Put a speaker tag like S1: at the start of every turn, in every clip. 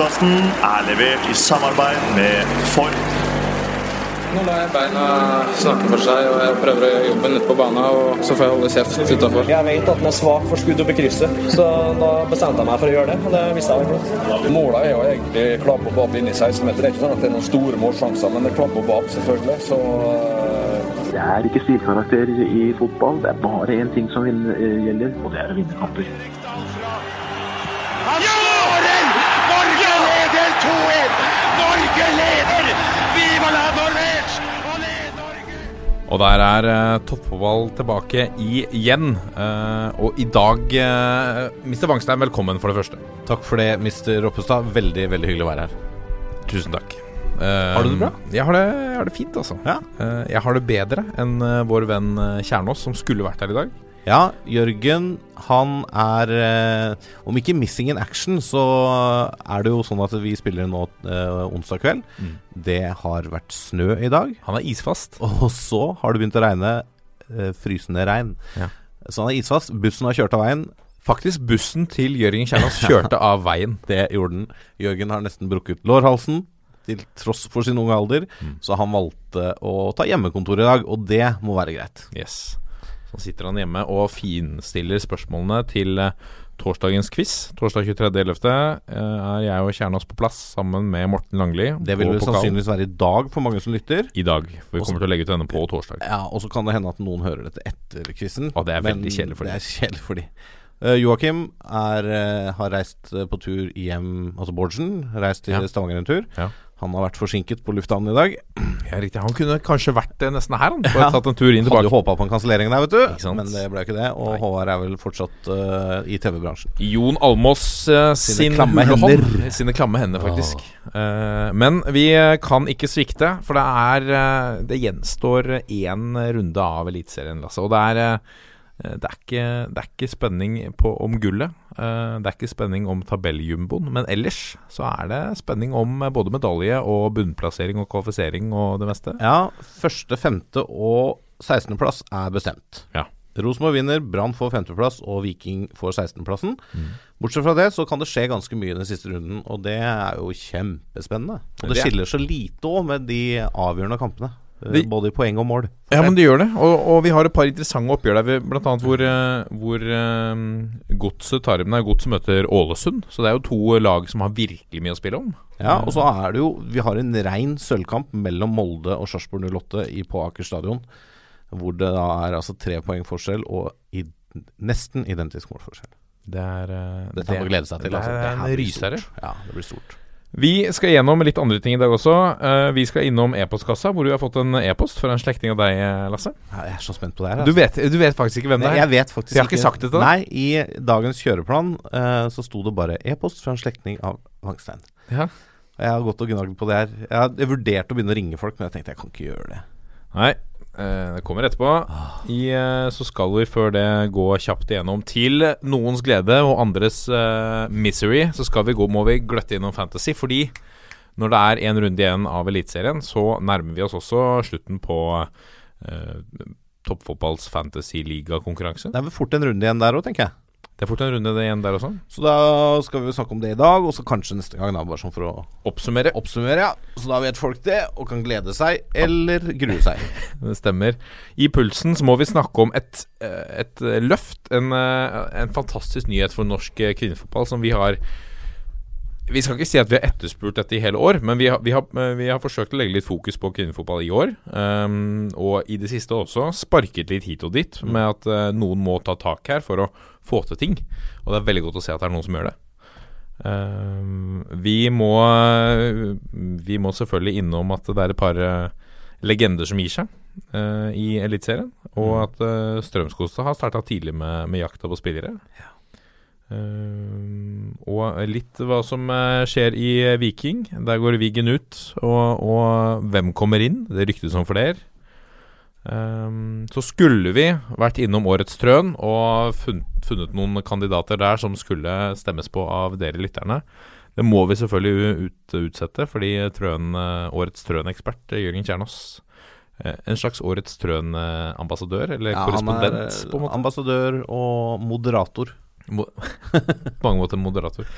S1: Podkasten er levert i samarbeid med Ford.
S2: Nå lar jeg beina snakke for seg, og jeg prøver å gjøre jobben ute på banen. Og så får jeg holde kjeft utafor.
S3: Jeg vet at den er svak for skudd oppe i krysset, så da bestemte jeg meg for å gjøre det. Og det visste jeg veldig godt.
S4: Målet er jo egentlig klapp og opp inn i 16-meter. Det er ikke sånn at det er noen store målsjanser, men det er opp og bap, selvfølgelig. Så eh,
S5: Det er ikke stilkarakter i fotball. Det er bare én ting som eh, gjelder, og det er å vinne kamper.
S6: Og der er uh, toppfotball tilbake igjen. Uh, og i dag, uh, Mr. Wangstein, velkommen for det første.
S7: Takk for det, Mr. Roppestad. Veldig veldig hyggelig å være her.
S6: Tusen takk. Eh,
S7: Har du det bra?
S6: Jeg har det, jeg har det fint, altså.
S7: Ja.
S6: Eh, jeg har det bedre enn eh, vår venn eh, Kjernås, som skulle vært her i dag.
S7: Ja, Jørgen han er eh, Om ikke missing in action, så er det jo sånn at vi spiller nå eh, onsdag kveld.
S6: Mm.
S7: Det har vært snø i dag.
S6: Han er isfast.
S7: Og så har det begynt å regne eh, frysende regn.
S6: Ja.
S7: Så han er isfast. Bussen har kjørt av veien.
S6: Faktisk bussen til Jørgen Kjernas kjørte av veien.
S7: Det gjorde den. Jørgen har nesten brukket lårhalsen. Til tross for sin unge alder.
S6: Mm.
S7: Så han valgte å ta hjemmekontor i dag, og det må være greit.
S6: Yes. Så sitter han hjemme og finstiller spørsmålene til eh, torsdagens quiz. Torsdag 23.11. Uh, er jeg og Kjernås på plass sammen med Morten Langli.
S7: Det vil vel sannsynligvis være i dag for mange som lytter.
S6: I dag. For vi
S7: Også-
S6: kommer til å legge ut denne på torsdag.
S7: Ja, Og så kan det hende at noen hører dette etter quizen.
S6: Og det er veldig kjedelig for dem.
S7: Det er kjedelig for de. Uh, Joakim er, uh, har reist eh, på tur hjem Altså Bårdsen. Reist til
S6: Ja.
S7: Stavanger en tur.
S6: Ja.
S7: Han har vært forsinket på lufthavnen i dag.
S6: Ja, riktig. Han kunne kanskje vært det nesten her, han. Bare
S7: Ja.
S6: tatt en tur inn
S7: Hadde jo
S6: tilbake.
S7: håpa på en kansellering der, vet du. Men det ble ikke det. Og
S6: Nei.
S7: Håvard er vel fortsatt uh, i TV-bransjen.
S6: Jon Almås uh,
S7: Sine
S6: sin
S7: klamme hender.
S6: Sine klamme hender, faktisk. Uh, men vi kan ikke svikte, for det er Det gjenstår én runde av Eliteserien, Lasse. Og det er det er, ikke, det er ikke spenning på, om gullet. Eh, det er ikke spenning om tabelljumboen. Men ellers så er det spenning om eh, både medalje og bunnplassering og kvalifisering og det meste.
S7: Ja, første, femte og 16.-plass er bestemt.
S6: Ja.
S7: Rosenborg vinner, Brann får femteplass, og Viking får 16.-plassen.
S6: Mm.
S7: Bortsett fra det så kan det skje ganske mye i den siste runden, og det er jo kjempespennende. Og det
S6: Det er-
S7: skiller så lite òg med de avgjørende kampene, eh,
S6: Det-
S7: både i poeng og mål.
S6: Ja, men det gjør det. Og, og vi har et par interessante oppgjør der, blant annet hvor, eh, hvor um, Godset tar nei, Godset møter Ålesund. Så det er jo to lag som har virkelig mye å spille om.
S7: Ja, og så er det jo Vi har en rein sølvkamp mellom Molde og Sarpsborg 08 i, på Aker stadion. Hvor det da er altså tre poeng forskjell og i, nesten identisk målforskjell.
S6: Det er uh,
S7: Dette det å glede seg til.
S6: Det
S7: altså. Det er
S6: en rysere.
S7: Ja, det blir stort.
S6: Vi skal gjennom litt andre ting i dag også. Eh, vi skal innom e-postkassa, hvor du har fått en e-post fra en slektning av deg, Lasse.
S7: Jeg er så spent på det her.
S6: Du
S7: altså.
S6: vet, du vet faktisk ikke hvem det er?
S7: Jeg vet faktisk
S6: Jeg har ikke sagt det til deg?
S7: Nei, i dagens kjøreplan uh, så sto det bare e-post fra en slektning av Langstein.
S6: Ja.
S7: Jeg har gått og gnagd på det her. Jeg har jeg vurderte å begynne å ringe folk, men jeg tenkte jeg kan ikke gjøre det.
S6: Nei, det kommer etterpå. I, eh, så skal vi før det gå kjapt igjennom til noens glede og andres uh, misery. Så skal vi gå, må vi gløtte innom Fantasy, fordi når det er en runde igjen av Eliteserien, så nærmer vi oss også slutten på uh, toppfotballs fantasy-ligakonkurranse.
S7: Det er vel fort en runde igjen der òg, tenker jeg.
S6: Det er fort en runde igjen der også.
S7: Så da skal vi snakke om det i dag, og så kanskje neste gang, da, bare sånn for å
S6: Oppsummere.
S7: oppsummere. ja Så da vet folk det, og kan glede seg eller grue seg.
S6: Det stemmer. I pulsen så må vi snakke om et, eh, et løft. En, eh, en fantastisk nyhet for norsk eh, kvinnefotball som vi har Vi skal ikke si at vi har etterspurt dette i hele år, men vi har, vi har, eh, vi har forsøkt å legge litt fokus på kvinnefotball i år. Um, og i det siste også sparket litt hit og dit med at uh, noen må ta tak her for å få til ting. Og det er veldig godt å se at det er noen som gjør det. Um, vi må Vi må selvfølgelig innom at det er et par eh, legender som gir seg Uh, i Eliteserien. Og
S7: Mm.
S6: at uh, Strømskogstad har starta tidlig med, med jakta på spillere. Eh, og litt hva som eh, skjer i eh, Viking. Der går Vigen ut, og, og hvem kommer inn? Det ryktes om flere. Um, så skulle vi vært innom Årets Trøn og funnet, funnet noen kandidater der som skulle stemmes på av dere lytterne. Det må vi selvfølgelig ut, utsette, fordi Trøn, eh, Årets Trøn-ekspert Jørgen Kjernås En slags Årets Trøn-ambassadør, eller
S7: Ja,
S6: korrespondent, på en måte.
S7: ambassadør og moderator.
S6: På mange måter moderator.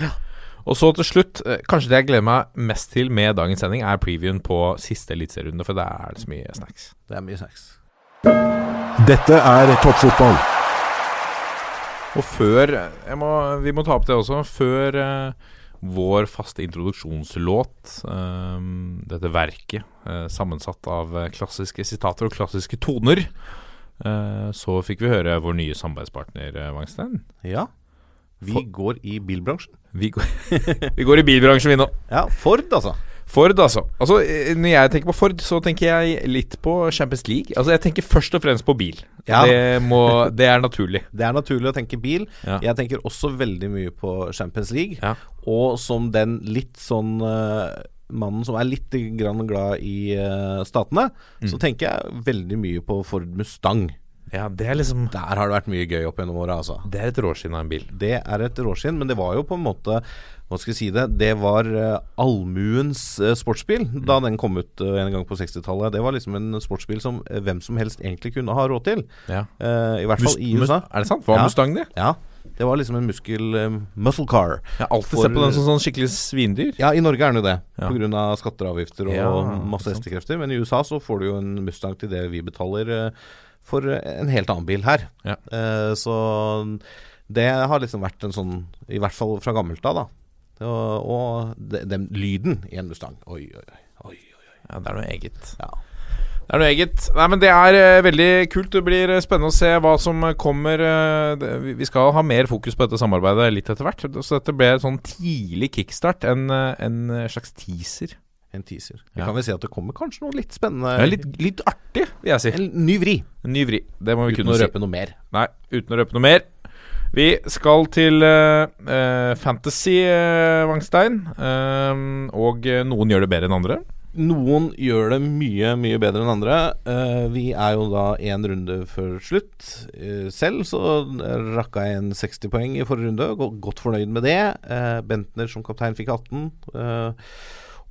S6: Og så til slutt, eh, kanskje det jeg gleder meg mest til med dagens sending, er previewen på siste eliteserierunde, for der er det så mye snacks.
S7: Det er mye snacks.
S8: Dette er toppfotball.
S6: Og før jeg må, Vi må ta opp det også. Før uh, vår faste introduksjonslåt, uh, dette verket uh, sammensatt av klassiske sitater og klassiske toner, eh, så fikk vi høre vår nye samarbeidspartner, Wangstein.
S7: Ja. Vi
S6: For-
S7: går i bilbransjen.
S6: Vi går, vi går i bilbransjen, vi nå.
S7: Ja, Ford, altså.
S6: Ford, altså. altså. eh, Når jeg tenker på Ford, så tenker jeg litt på Champions League. Altså, Jeg tenker først og fremst på bil.
S7: Ja.
S6: Det, må, det er naturlig.
S7: Det er naturlig å tenke bil.
S6: Ja.
S7: Jeg tenker også veldig mye på Champions League.
S6: Ja.
S7: Og som den litt sånn eh, mannen som er litt grann glad i eh, statene,
S6: Mm.
S7: så tenker jeg veldig mye på Ford Mustang.
S6: Ja, det er liksom
S7: Der har det vært mye gøy opp gjennom åra, altså.
S6: Det er et råskinn av en bil.
S7: Det er et råskinn, men det var jo på en måte Hva skal jeg si det? Det var uh, allmuens uh, sportsbil da den kom ut uh, en gang på 60-tallet. Det var liksom en sportsbil som hvem som helst egentlig kunne ha råd til.
S6: Ja.
S7: I hvert fall i USA.
S6: Er det sant? Var
S7: Ja.
S6: Mustang det?
S7: Ja. Det var liksom en muskel eh, muscle car.
S6: Jeg har alltid
S7: For-
S6: sett på den som sånn skikkelig svindyr.
S7: Ja, i Norge er den jo det,
S6: Ja.
S7: Av skatter og avgifter og
S6: Ja,
S7: masse hestekrefter. Men i USA så får du jo en Mustang til det vi betaler eh, for en helt annen bil her.
S6: Ja.
S7: Uh, så det har liksom vært en sånn, i hvert fall fra gammelt av, da. Og, og de- den lyden i en Mustang. Oi, oi, oi. oi.
S6: Ja, det er noe eget.
S7: Ja.
S6: Det er noe eget. Nei, men det er uh, veldig kult. Det blir eh, spennende å se hva som kommer. Uh, det, vi- skal ha mer fokus på dette samarbeidet litt etter hvert. Så dette ble en sånn tidlig kickstart. En, en slags teaser.
S7: En teaser. Vi
S6: Ja.
S7: kan vel si at det kommer kanskje noe litt spennende
S6: Ja, litt, litt artig, vil jeg si.
S7: En ny vri,
S6: En ny vri. Det må vi
S7: uten
S6: kunne
S7: å røpe noe mer.
S6: Nei, uten å røpe noe mer. Vi skal til uh, uh, fantasy, uh, Wangstein. Og noen gjør det bedre enn andre.
S7: Noen gjør det mye, mye bedre enn andre. Vi er jo da én runde før slutt. Selv så rakka jeg en 60 poeng i forrige runde. Godt fornøyd med det. Bentner som kaptein fikk 18. Eh,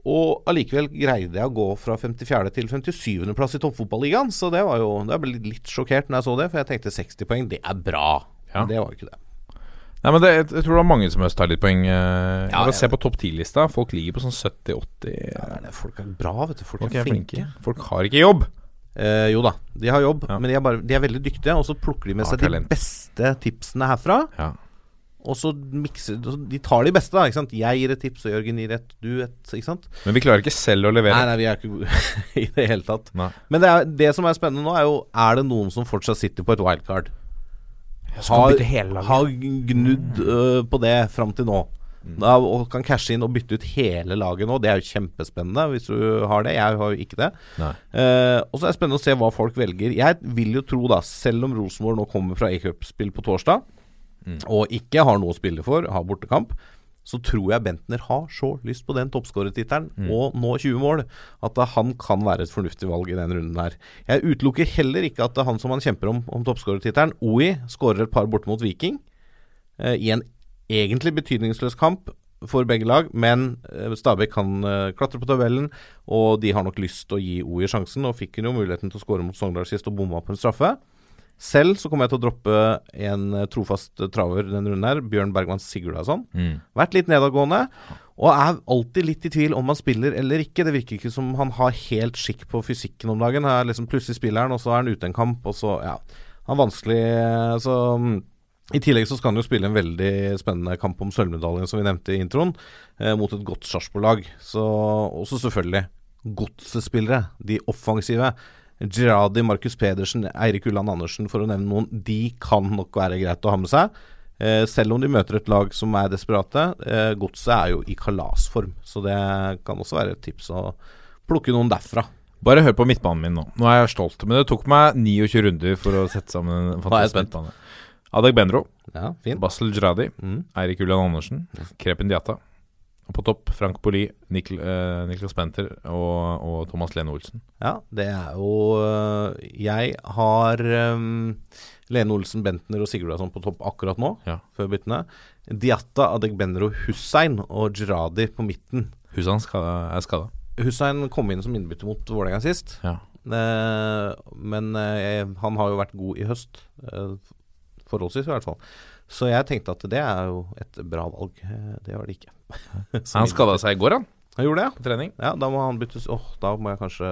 S7: og allikevel greide jeg å gå fra 54. til 57. plass i toppfotballigaen. Så det var jo Jeg ble litt sjokkert når jeg så det, for jeg tenkte 60 poeng, det er bra.
S6: Ja.
S7: Men det var jo ikke det.
S6: Nei, men det, jeg, jeg tror det var mange som høsta litt poeng. Uh,
S7: Ja,
S6: Se på topp 10-lista. Folk ligger på sånn 70-80.
S7: Ja, det er det. Folk er bra, vet du. Folk,
S6: Folk
S7: er
S6: er
S7: flinke.
S6: flinke. Folk har ikke jobb.
S7: Eh, jo da, de har jobb,
S6: Ja.
S7: men de er, bare, de er veldig dyktige. Og så plukker de med seg de beste tipsene herfra.
S6: Ja.
S7: Og så mikser De tar de beste, da. ikke sant? Jeg gir et tips, og Jørgen gir et, du et. Ikke sant?
S6: Men vi klarer ikke selv å levere.
S7: Nei, nei, vi er ikke gode i det hele tatt.
S6: Nei.
S7: Men det, er, det som er spennende nå, er jo Er det noen som fortsatt sitter på et wildcard?
S6: laget.
S7: har gnudd øh, på det fram til nå.
S6: Mm.
S7: Da, og kan cashe inn og bytte ut hele laget nå. Det er jo kjempespennende hvis du har det. Jeg har jo ikke det. Eh, og så er det spennende å se hva folk velger. Jeg vil jo tro, da, selv om Rosenborg nå kommer fra A-cup-spill på torsdag,
S6: Mm.
S7: og ikke har noe å spille for, har bortekamp, så tror jeg Bentner har så lyst på den toppskårertittelen
S6: Mm.
S7: og nå 20 mål at han kan være et fornuftig valg i den runden her. Jeg utelukker heller ikke at han som han kjemper om, om toppskårertittelen, OI, skårer et par borte mot Viking eh, i en egentlig betydningsløs kamp for begge lag, men eh, Stabæk kan eh, klatre på tabellen, og de har nok lyst til å gi OI sjansen, og fikk hun jo muligheten til å skåre mot Sogndal sist og bomma på en straffe. Selv så kommer jeg til å droppe en eh, trofast eh, traver denne runden her, Bjørn Bergman Sigurdarsson.
S6: Mm.
S7: Vært litt nedadgående, og er alltid litt i tvil om han spiller eller ikke. Det virker ikke som han har helt skikk på fysikken om dagen. Her er liksom Plutselig spiller han, og så er han ute en kamp, og så Ja. Han er vanskelig eh, Så mm, i tillegg så skal han jo spille en veldig spennende kamp om sølvmedaljen, som vi nevnte i introen, eh, mot et godt Sarpsborg-lag. Så også selvfølgelig godsespillere, de offensive. Gerardi, Markus Pedersen, Eirik Ulland Andersen, for å nevne noen. De kan nok være greit å ha med seg. Eh, selv om de møter et lag som er desperate. Eh, Godset er jo i kalasform, så det kan også være et tips å plukke noen derfra.
S6: Bare hør på midtbanen min nå. Nå er jeg stolt. Men det tok meg 29 runder for å sette sammen en fantastisk midtbane. Adek Benro,
S7: Ja.
S6: Basel Jradi,
S7: Mm.
S6: Eirik Ulland Andersen, Krepin Diata. På topp Frank Poli, Nikl, eh, Niklas Benter og, og Thomas Lene Olsen.
S7: Ja, det er jo øh, Jeg har um, Lene Olsen, Bentner og Sigurdasson på topp akkurat nå,
S6: Ja.
S7: før byttene. Diatta, Adegbenro, Hussein og Geradi på midten.
S6: Hussein er skada.
S7: Hussein kom inn som innbytter mot Vålerenga sist,
S6: Ja.
S7: eh, men eh, han har jo vært god i høst. Eh, Forholdsvis, i hvert fall. Så jeg tenkte at det er jo et bra valg. Eh, Det var det ikke.
S6: Han skada seg i går, han.
S7: Han gjorde det,
S6: På trening.
S7: ja. Ja, da må han byttes Åh, da må jeg kanskje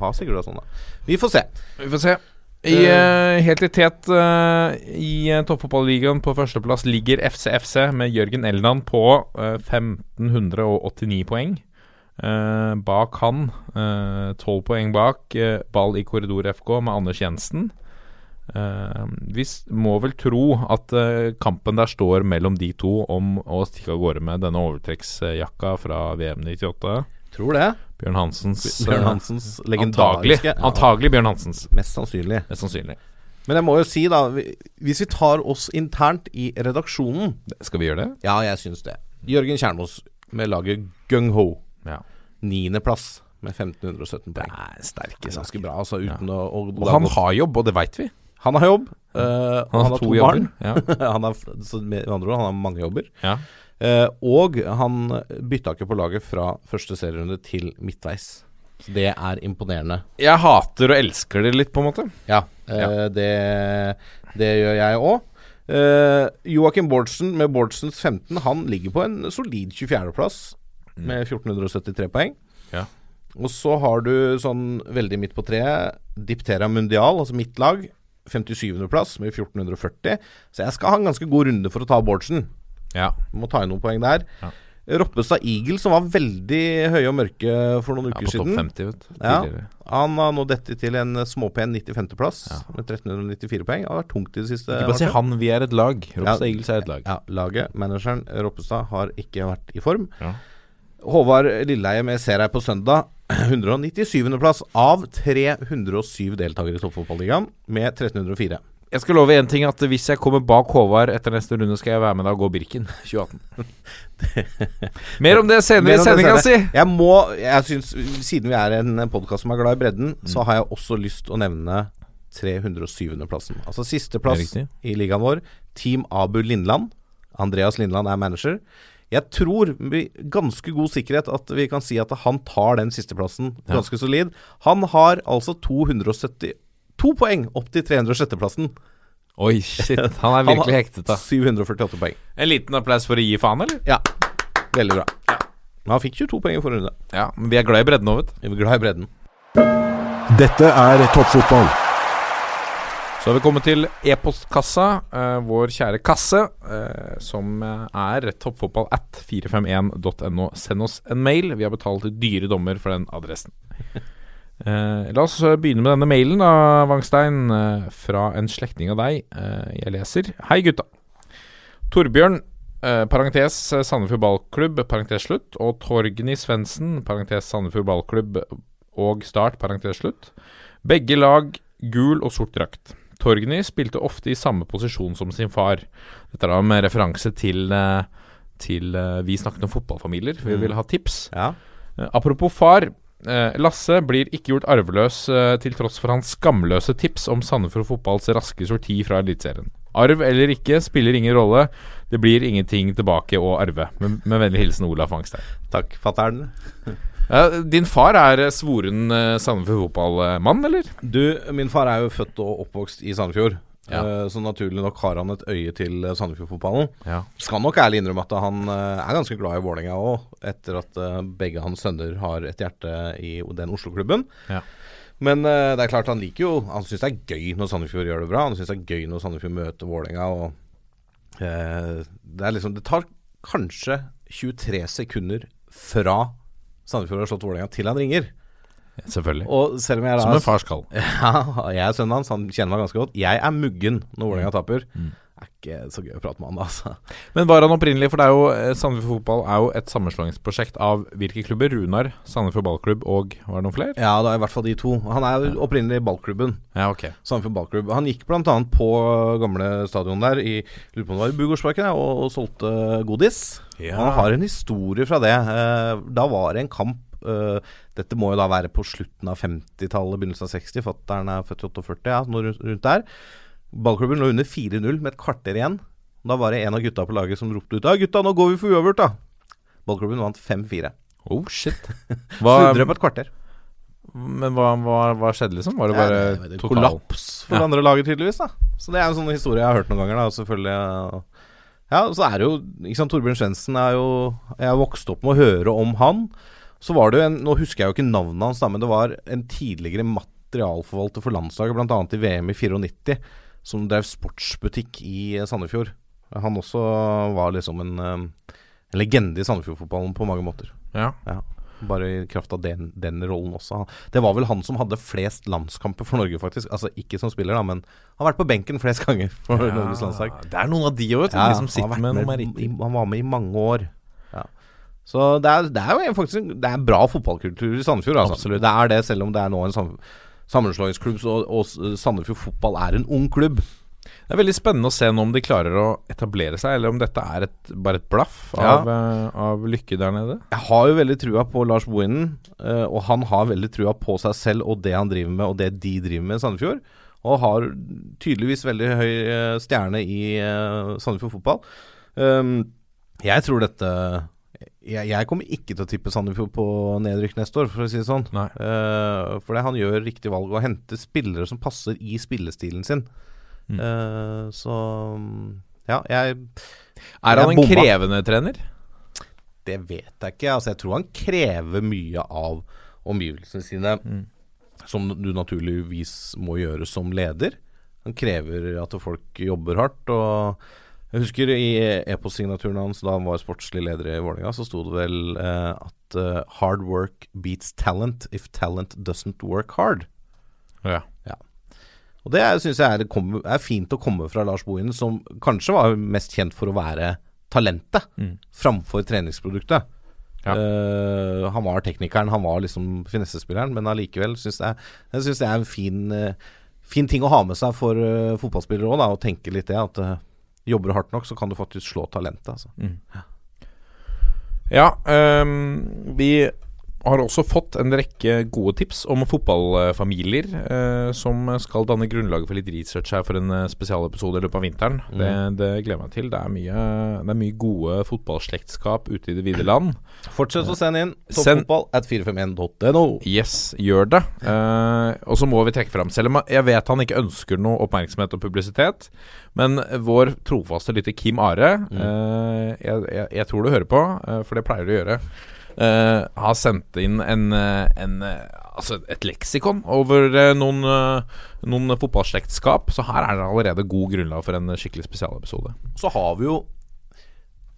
S7: ha Sigurdsson, da. Vi får se.
S6: Vi får se. I, uh, helt i tet uh, i uh, toppfotballigaen på førsteplass ligger FCFC med Jørgen Elnan på uh, 1589 poeng. Bak han, tolv poeng bak, ball i korridor FK med Anders Jensen. Eh, vi må vel tro at uh, kampen der står mellom de to om å stikke av gårde med denne overtrekksjakka fra VM 98.
S7: Tror det.
S6: Bjørn Hansens
S7: Bjørn
S6: eh,
S7: Hansens legendariske ja,
S6: Antagelig Bjørn Hansens.
S7: Mest sannsynlig.
S6: Mest sannsynlig.
S7: Men jeg må jo si, da Hvis vi tar oss internt i redaksjonen
S6: Skal vi gjøre det?
S7: Ja, jeg syns det. Jørgen Kjernmos med laget Gung Ho.
S6: Ja.
S7: Niendeplass med 1517 poeng.
S6: Sterke
S7: Det er
S6: saker.
S7: ganske bra, altså, uten å, å
S6: Og han har jobb, og det veit vi.
S7: Han har jobb. Uh, han, har
S6: Han har to barn Ja.
S7: han har, med andre ord, han har mange jobber.
S6: Ja.
S7: Uh, og han bytta ikke på laget fra første serierunde til midtveis. Så det er imponerende.
S6: Jeg hater og elsker det litt, på en måte.
S7: Ja, eh, Det, det gjør jeg òg. Uh, Joakim Bårdsen med Bårdsens 15, han ligger på en solid 24.-plass med 1473 poeng.
S6: Ja.
S7: Og så har du sånn veldig midt på treet Diptera Mundial, altså mitt lag. 57.-plass med 1440. Så jeg skal ha en ganske god runde for å ta Bårdsen.
S6: Ja.
S7: Må ta inn noen poeng der.
S6: Ja.
S7: Roppestad Eagle, som var veldig høye og mørke for noen
S6: ja
S7: uker
S6: på topp
S7: siden.
S6: 50, vet.
S7: Ja. Han har nå dette til en småpen 95.-plass med 1394 poeng. Det har vært tungt i det siste.
S6: Ikke bare si han, vi er et lag. Roppestad
S7: Ja.
S6: Eagles er et lag.
S7: Ja, laget, manageren Roppestad, har ikke vært i form.
S6: Ja.
S7: Håvard Lilleheie med ser her på søndag. 197.-plass av 307 deltakere i toppfotballigaen med 1304.
S6: Jeg skal love én ting, at hvis jeg kommer bak Håvard etter neste runde, skal jeg være med deg og gå Birken 2018. Mer om det senere i sendinga si.
S7: Jeg må, jeg synes, Siden vi er en podkast som er glad i bredden,
S6: Mm.
S7: så har jeg også lyst å nevne 307.-plassen. Altså
S6: siste plass
S7: sisteplass i ligaen vår. Team Abu Lindland. Andreas Lindland er manager. Jeg tror med ganske god sikkerhet at vi kan si at han tar den sisteplassen ganske solid. Han har altså 272 poeng opp til 306.-plassen.
S6: Oi, shit. Han er virkelig hektet, da.
S7: 748 poeng.
S6: En liten applaus for å gi faen, eller?
S7: Ja, veldig bra. Men han fikk 22 poeng i forrige runde.
S6: Ja, men vi er glad i bredden nå, vet du.
S7: Vi er glad i bredden.
S8: Dette er toppfotball.
S6: Så har vi kommet til e-postkassa, eh, vår kjære kasse, eh, som er toppfotball at 451.no. Send oss en mail. Vi har betalt dyre dommer for den adressen. Eh, la oss eh, begynne med denne mailen, da, Wangstein, eh, fra en slektning av deg. Eh, jeg leser. Hei, gutta. Torbjørn, parentes Sandefjord ballklubb, parentes slutt, og Torgny Svendsen, parentes Sandefjord ballklubb og Start, parentes slutt. Begge lag gul og sort drakt. Torgny spilte ofte i samme posisjon som sin far. Dette er da med referanse til, eh, til eh, Vi snakket om fotballfamilier. Vi vil ha tips.
S7: Ja.
S6: Eh, apropos far. Lasse blir ikke gjort arveløs til tross for hans skamløse tips om Sandefjord fotballs raske sorti fra Eliteserien. Arv eller ikke spiller ingen rolle. Det blir ingenting tilbake å arve. Med, med vennlig hilsen Olaf Angstein.
S7: Takk, fatter'n.
S6: Din far er eh, svoren eh, Sandefjord fotballmann, eller?
S7: Du, min far er jo født og oppvokst i Sandefjord.
S6: Ja.
S7: eh, Så naturlig nok har han et øye til Sandefjord-fotballen.
S6: Ja.
S7: Skal nok ærlig innrømme at han er ganske glad i Vålerenga òg, etter at begge hans sønner har et hjerte i den Oslo-klubben.
S6: Ja.
S7: Men det er klart han liker jo Han syns det er gøy når Sandefjord gjør det bra. Han syns det er gøy når Sandefjord møter Vålerenga. Og eh, det liksom Det tar kanskje 23 sekunder fra Sandefjord har slått Vålerenga til han ringer.
S6: Selvfølgelig. Som en fars kall.
S7: ja, jeg er sønnen hans, han kjenner meg ganske godt. Jeg er muggen når Vålerenga taper. Det er ikke så gøy å prate med han, altså.
S6: Men var han opprinnelig For det er jo eh, Sandefjord fotball er jo et sammenslåingsprosjekt av hvilke klubber? Runar, Sandefjord ballklubb og Var det noen flere?
S7: Ja, det er i hvert fall de to. Han er ja. opprinnelig i ballklubben.
S6: Ja, ok.
S7: Sandefjord ballklubb. Han gikk bl.a. på gamle stadion der, i lurer på om det var i Bugårdsparken, og, og solgte godis.
S6: Ja.
S7: Han har en historie fra det. Eh, Da var det en kamp eh, Dette må jo da være på slutten av 50-tallet, begynnelsen av 60. Fattern er født i 48, ja, noe rundt der. Ballklubben lå under 4-0 med et kvarter igjen. Da var det en av gutta på laget som ropte ut Ja, gutta, nå går vi for uavgjort, da. Ballklubben vant 5-4.
S6: Oh, shit.
S7: Snudde på et kvarter.
S6: men hva, hva, hva skjedde, liksom? Var det bare
S7: Ja, det
S6: det
S7: Kollaps for
S6: Ja.
S7: andre laget, tydeligvis. da Så det er en sånn historie jeg har hørt noen ganger, da. og Selvfølgelig ja. Så er det jo ikke sant, Torbjørn Svendsen er jo Jeg har vokst opp med å høre om han. Så var det jo en Nå husker jeg jo ikke navnet hans, da, men det var en tidligere materialforvalter for landslaget, bl.a. i VM i 94, som drev sportsbutikk i Sandefjord. Han også var liksom en, eh, en legende i Sandefjord-fotballen på mange måter.
S6: Ja.
S7: Ja, bare i kraft av den, den rollen også. Det var vel han som hadde flest landskamper for Norge, faktisk. Altså ikke som spiller, da, men han har vært på benken flest ganger for Norges landslag.
S6: Det er noen av de òg,
S7: Ja,
S6: de som sitter med
S7: med
S6: meritter.
S7: Han var med i mange år. Ja. Så det er, det er jo faktisk Det er en bra fotballkultur i Sandefjord. Altså.
S6: Absolutt.
S7: Det er det, selv om det er nå en sam sammenslåingsklubb, så- og Sandefjord fotball er en ung klubb.
S6: Det er veldig spennende å se nå om de klarer å etablere seg, eller om dette er et, bare et blaff
S7: Ja.
S6: av, eh, av lykke der nede.
S7: Jeg har jo veldig trua på Lars Bohinen, eh, og han har veldig trua på seg selv og det han driver med, og det de driver med i Sandefjord. Og har tydeligvis veldig høy eh, stjerne i Sandefjord fotball. Um, jeg tror dette jeg, jeg kommer ikke til å tippe Sandefjord på nedrykk neste år, for å si det sånn. Uh, for han gjør riktig valg og henter spillere som passer i spillestilen sin.
S6: Mm.
S7: Eh, så ja, jeg
S6: Er han
S7: Jeg
S6: en krevende trener?
S7: Det vet jeg ikke. Altså, jeg tror han krever mye av omgivelsene sine,
S6: Mm.
S7: som du naturligvis må gjøre som leder. Han krever at folk jobber hardt. og Jeg husker i e-postsignaturen hans da han var sportslig leder i Vålerenga, så sto det vel eh, at eh, 'hard work beats talent if talent doesn't work hard'.
S6: Ja. Ja.
S7: Og det syns jeg er, kom- er fint å komme fra Lars Bohinen, som kanskje var mest kjent for å være talentet
S6: Mm.
S7: framfor treningsproduktet.
S6: Ja.
S7: Uh, han var teknikeren, han var liksom finessespilleren, men allikevel syns jeg, jeg synes det er en fin, uh, fin ting å ha med seg for uh, fotballspillere òg, å tenke litt det. At jobber du hardt nok, så kan du faktisk slå talentet. Altså.
S6: Ja, um, vi har også fått en rekke gode tips om fotballfamilier eh, som skal danne grunnlaget for litt research her for en eh, spesialepisode i løpet av vinteren. Det, det gleder jeg meg til. Det er mye, det er mye gode fotballslektskap ute i det vide land.
S7: Fortsett å sende inn
S6: Send-
S7: toppfotball at 451.no.
S6: Yes, gjør det. Eh, og så må vi trekke fram, selv om jeg vet han ikke ønsker noe oppmerksomhet og publisitet, men vår trofaste lytter Kim Are, eh, jeg, jeg, jeg tror du hører på, eh, for det pleier du å gjøre, eh, har sendt inn en, eh, en eh, Altså et leksikon over noen, noen fotballslektskap. Så her er det allerede god grunnlag for en skikkelig spesialepisode.
S7: Så har vi jo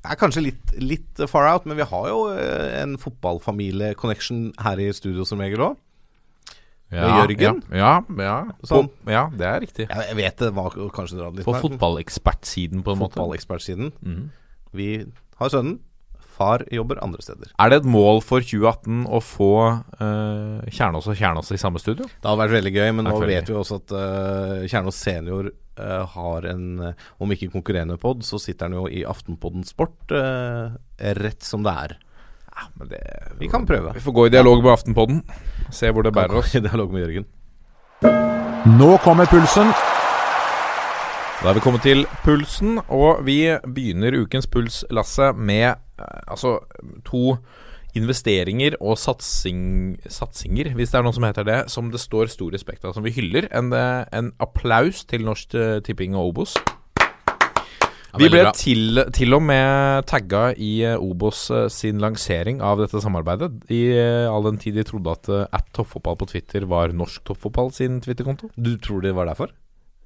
S7: Det er kanskje litt, litt far out, men vi har jo en fotballfamilie-connection her i studio som regel òg. Jørgen?
S6: Ja, ja, ja,
S7: Sånn.
S6: På- ja, det er riktig.
S7: Jeg, vet det var kanskje dratt litt
S6: På fotballekspertsiden, på en måte.
S7: Fotballekspertsiden.
S6: Mhm.
S7: Vi har sønnen. Far jobber andre steder.
S6: Er det et mål for 2018 å få uh, Kjernås og Kjernås i samme studio?
S7: Det har vært veldig gøy, men nå vet vi også at uh, Kjernås senior uh, har en Om ikke konkurrerende pod, så sitter han jo i Aftenpodden Sport rett som det er.
S6: Ja, men det,
S7: Vi kan prøve.
S6: Vi får gå i dialog med Aftenpodden. Se hvor det bærer oss.
S7: I dialog med Jørgen.
S8: Nå kommer pulsen.
S6: Da er vi kommet til pulsen, og vi begynner ukens puls, Lasse, med eh, altså to investeringer og satsing, satsinger, hvis det er noe som heter det, som det står stor respekt av, som vi hyller. En, eh, en applaus til Norsk eh, Tipping og Obos. Vi ble til, til og med tagga i Obos sin lansering av dette samarbeidet, i all den tid de trodde at at toppfotball på Twitter var norsk toppfotball sin Twitter-konto.
S7: Du tror det var derfor?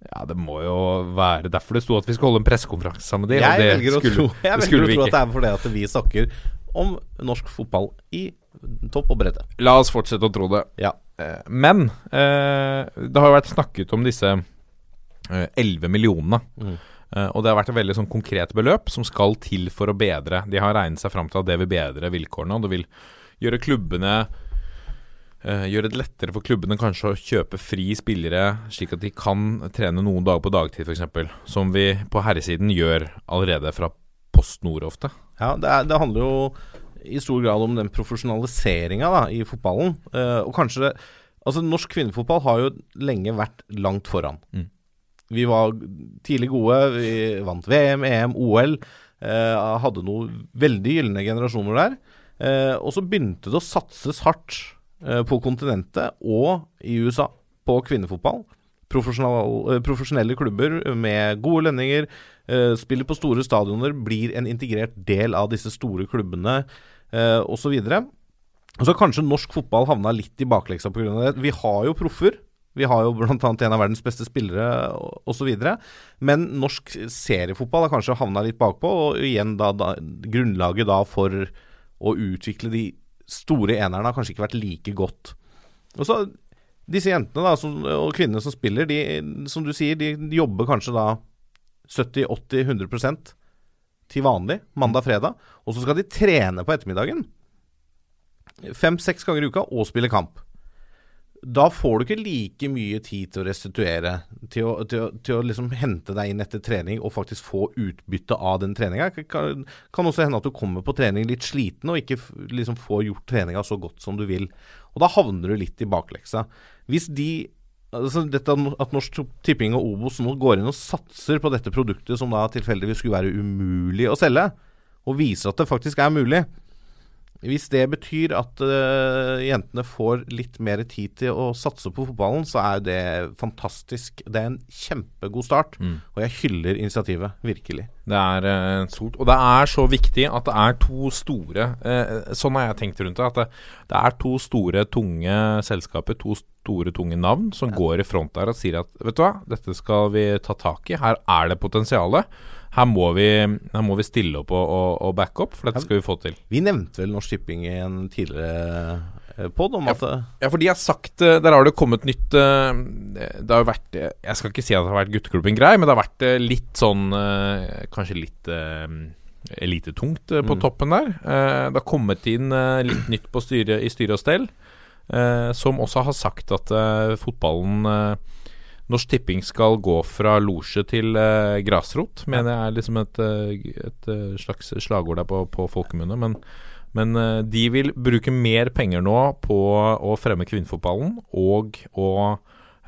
S6: Ja, det må jo være derfor det sto at vi skulle holde en pressekonferanse sammen med dem.
S7: Jeg
S6: og det
S7: velger å
S6: skulle-
S7: tro, jeg
S6: det
S7: velger å
S6: vi
S7: tro at det er fordi at vi snakker om norsk fotball i topp og bredde.
S6: La oss fortsette å tro det.
S7: Ja.
S6: Eh, Men eh, det har jo vært snakket om disse eh, 11 millionene.
S7: Mm.
S6: Eh, og det har vært et veldig sånn konkret beløp som skal til for å bedre. De har regnet seg fram til at det vil bedre vilkårene, og det vil gjøre klubbene eh, Gjøre det lettere for klubbene kanskje å kjøpe fri spillere, slik at de kan trene noen dager på dagtid, f.eks. Som vi på herresiden gjør allerede fra Post Nord ofte.
S7: Ja, det, er, det handler jo i stor grad om den profesjonaliseringa i fotballen. Eh, og kanskje Altså, norsk kvinnefotball har jo lenge vært langt foran.
S6: Mm.
S7: Vi var tidlig gode, vi vant VM, EM, OL. Eh, hadde noen veldig gylne generasjoner der. Eh, og så begynte det å satses hardt eh, på kontinentet og i USA på kvinnefotball. eh, profesjonelle klubber med gode lønninger, eh, spiller på store stadioner, blir en integrert del av disse store klubbene eh, osv. Og så har kanskje norsk fotball havna litt i bakleksa pga. det. Vi har jo proffer. Vi har jo bl.a. en av verdens beste spillere osv. Men norsk seriefotball har kanskje havna litt bakpå, og igjen da, da grunnlaget da for å utvikle de store enerne har kanskje ikke vært like godt. Og så disse jentene da, som, og kvinnene som spiller, de, som du sier, de jobber kanskje da 70-80-100% til vanlig mandag-fredag, og så skal de trene på ettermiddagen. Fem-seks ganger i uka og spille kamp. Da får du ikke like mye tid til å restituere, til å, til å, til å liksom hente deg inn etter trening og faktisk få utbytte av den treninga. Kan, kan også hende at du kommer på trening litt sliten og ikke liksom får gjort treninga så godt som du vil. Og da havner du litt i bakleksa. Hvis de altså dette At Norsk Tipping og Obos nå går inn og satser på dette produktet som da tilfeldigvis skulle være umulig å selge, og viser at det faktisk er mulig, hvis det betyr at uh, jentene får litt mer tid til å satse på fotballen, så er det fantastisk. Det er en kjempegod start, mm. og jeg hyller initiativet. Virkelig.
S6: Det er uh, stort. Og det er så viktig at det er to store uh, Sånn har jeg tenkt rundt det. At det, det, er to store, tunge selskaper, to store, tunge navn, som ja. går i front der og sier at vet du hva, dette skal vi ta tak i. Her er det potensialet her må vi, her må vi stille opp og, og, og backe opp, for dette skal vi få til.
S7: Vi nevnte vel Norsk Tipping i en tidligere eh, pod om at
S6: ja, ja, for de har sagt eh, Der har det kommet nytt eh, Det har jo vært Jeg skal ikke si at det har vært gutteklubben grei, men det har vært litt sånn Kanskje litt elitetungt på mm. toppen der. Det har kommet inn litt nytt på styre, i styre og stell, som også har sagt at fotballen Norsk Tipping skal gå fra losje til uh, grasrot, mener jeg er liksom et, eh, et, eh, slags slagord der på, på folkemunne. Men, men uh, de vil bruke mer penger nå på å fremme kvinnefotballen og å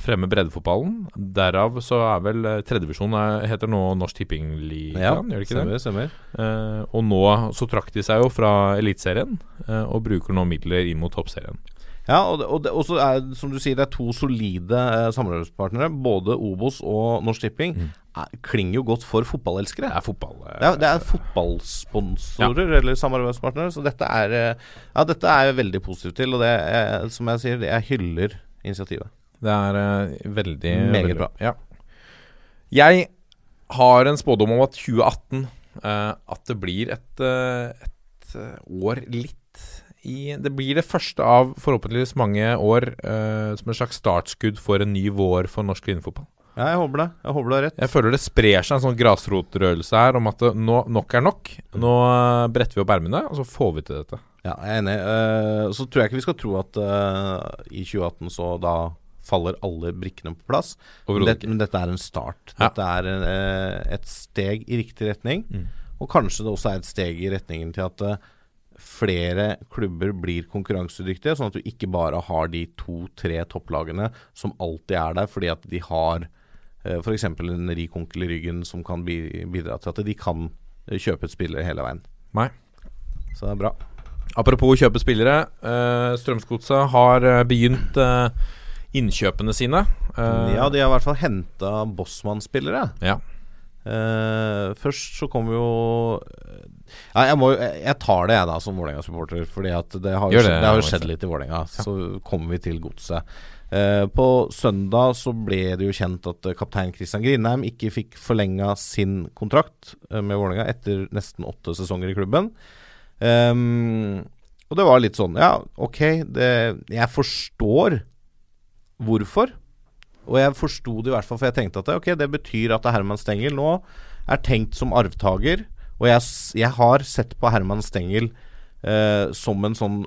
S6: fremme breddefotballen. Derav så er vel tredjevisjon heter nå Norsk Tippingligaen,
S7: ja,
S6: gjør det ikke
S7: stemmer,
S6: det?
S7: Stemmer.
S6: Uh, og nå så trakk de seg jo fra Eliteserien, uh, og bruker nå midler inn mot Toppserien.
S7: Ja, og, og, og så er som du sier, det er to solide eh, samarbeidspartnere. Både Obos og Norsk Tipping. Mm. Er, klinger jo godt for fotballelskere.
S6: Det er fotball
S7: eh, det, er, det er fotballsponsorer ja. eller samarbeidspartnere. Så dette er, eh, ja, dette er jeg veldig positiv til. Og det er, som jeg sier, jeg hyller initiativet.
S6: Det er eh, veldig
S7: Meget bra.
S6: Ja. Jeg har en spådom om at 2018 uh, At det blir et, et år litt i, det blir det første av forhåpentligvis mange år uh, som en slags startskudd for en ny vår for norsk kvinnefotball.
S7: Ja, jeg håper det. Jeg håper du har rett.
S6: Jeg føler det sprer seg en sånn grasrotrørelse her om at nå, nok er nok. Nå uh, bretter vi opp ermene, og så får vi til dette.
S7: Ja, jeg er enig. Uh, så tror jeg ikke vi skal tro at i 2018 så da faller alle brikkene på plass. Det, men, dette er en start. Ja. Dette er en, et steg i riktig retning. Mm. Og kanskje det også er et steg i retningen til at flere klubber blir konkurransedyktige, sånn at du ikke bare har de to-tre topplagene som alltid er der fordi at de har eh, f.eks. en rik onkel i ryggen som kan bidra til at de kan eh, kjøpe et spiller hele veien.
S6: Nei.
S7: Så det er bra.
S6: Apropos kjøpe spillere. Uh, Strømsgodset har begynt uh, innkjøpene sine.
S7: Ja, de har i hvert fall henta Bossmann-spillere.
S6: Ja.
S7: Uh, først så kom jo Nei, jeg, må, jeg, tar det, jeg, da, som Vålerenga-supporter. Fordi at det har jo, det, skjedd, det har jo skjedd litt i Vålerenga. Ja. Så kommer vi til godset. Uh, på søndag så ble det jo kjent at kaptein Christian Grindheim ikke fikk forlenga sin kontrakt med Vålerenga etter nesten åtte sesonger i klubben. Um, og det var litt sånn Ja, ok, det, jeg forstår hvorfor. Og jeg forsto det i hvert fall, for jeg tenkte at ok, det betyr at Herman Stengel nå er tenkt som arvtaker. Og jeg, jeg har sett på Herman Stengel eh, som en sånn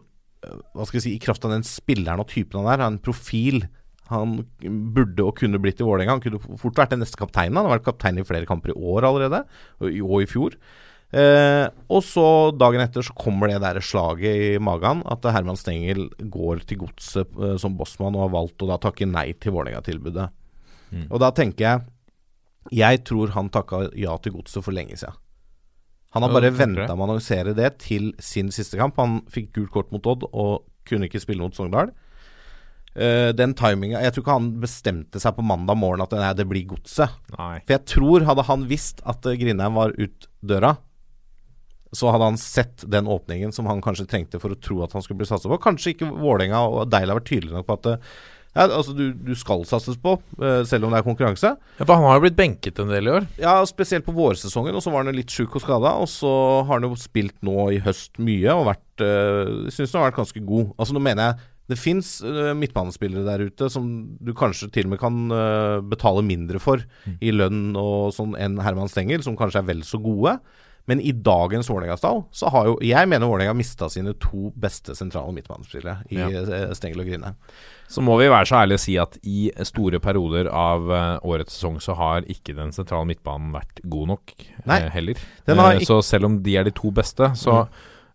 S7: eh, Hva skal jeg si I kraft av den spilleren og typen han er. En profil han burde og kunne blitt i Vålerenga. Han kunne fort vært den neste kapteinen. Han har vært kaptein i flere kamper i år allerede, og i, og i fjor. Eh, og så dagen etter så kommer det der slaget i magen at Herman Stengel går til godset eh, som bossmann og har valgt å da takke nei til Vålerenga-tilbudet. Mm. Og da tenker jeg Jeg tror han takka ja til godset for lenge siden. Han har bare venta med å annonsere det til sin siste kamp. Han fikk gult kort mot Odd og kunne ikke spille mot Sogndal. Uh, den timinga Jeg tror ikke han bestemte seg på mandag morgen at nei, det blir godset. For jeg tror, hadde han visst at Grindheim var ut døra, så hadde han sett den åpningen som han kanskje trengte for å tro at han skulle bli satset på. Kanskje ikke Vålerenga og Deila har vært tydelige nok på at eh, ja, altså du, du skal satses på, eh, selv om det er konkurranse.
S6: Ja, for han har jo blitt benket en del i år.
S7: Ja, spesielt på vårsesongen, og så var han jo litt sjuk og skada. Og så har han jo spilt nå i høst mye og vært øh, Syns han har vært ganske god. Altså nå mener jeg det fins midtbanespillere der ute som du kanskje til og med kan øh, betale mindre for i lønn og sånn enn Herman Stengel, som kanskje er vel så gode. Men i dagens Vålerenga-stall så har jo Jeg mener Vålerenga mista sine to beste sentrale midtbanespillere i
S6: Ja.
S7: eh, Stengel og Grine.
S6: Så må vi være så ærlige å si at i store perioder av eh, årets sesong så har ikke den sentrale midtbanen vært god nok
S7: Nei,
S6: eh, heller. Eh, Så selv om de er de to beste, så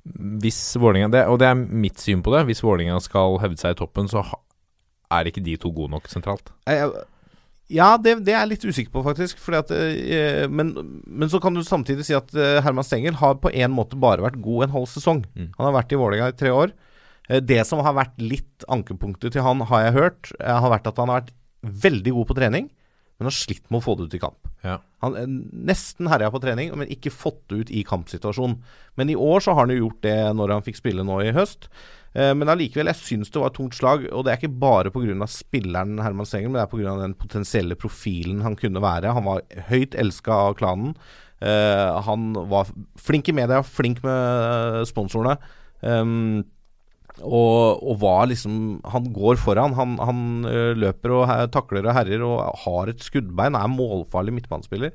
S6: hvis Vålerenga det, Og det er mitt syn på det. Hvis Vålerenga skal hevde seg i toppen, så er ikke de to gode nok sentralt.
S7: Jeg- Ja, det, det er jeg litt usikker på, faktisk. Fordi at, eh, men, men så kan du samtidig si at eh, Herman Stengel har på en måte bare vært god en halv sesong.
S6: Mm.
S7: Han har vært i Vålerenga i tre år. Eh, Det som har vært litt ankepunktet til han, har jeg hørt, eh, har vært at han har vært veldig god på trening, men har slitt med å få det ut i kamp.
S6: Ja.
S7: Han er nesten herja på trening, men ikke fått det ut i kampsituasjon. Men i år så har han jo gjort det når han fikk spille nå i høst. Eh, Men allikevel, jeg syns det var et tungt slag. Og det er ikke bare pga. spilleren Herman Stengel, men det er pga. den potensielle profilen han kunne være. Han var høyt elska av klanen. Eh, han var flink i media, flink med eh, sponsorene. Um, og, og var liksom Han går foran. Han, han løper og takler og herjer og har et skuddbein. Er målfarlig midtbanespiller.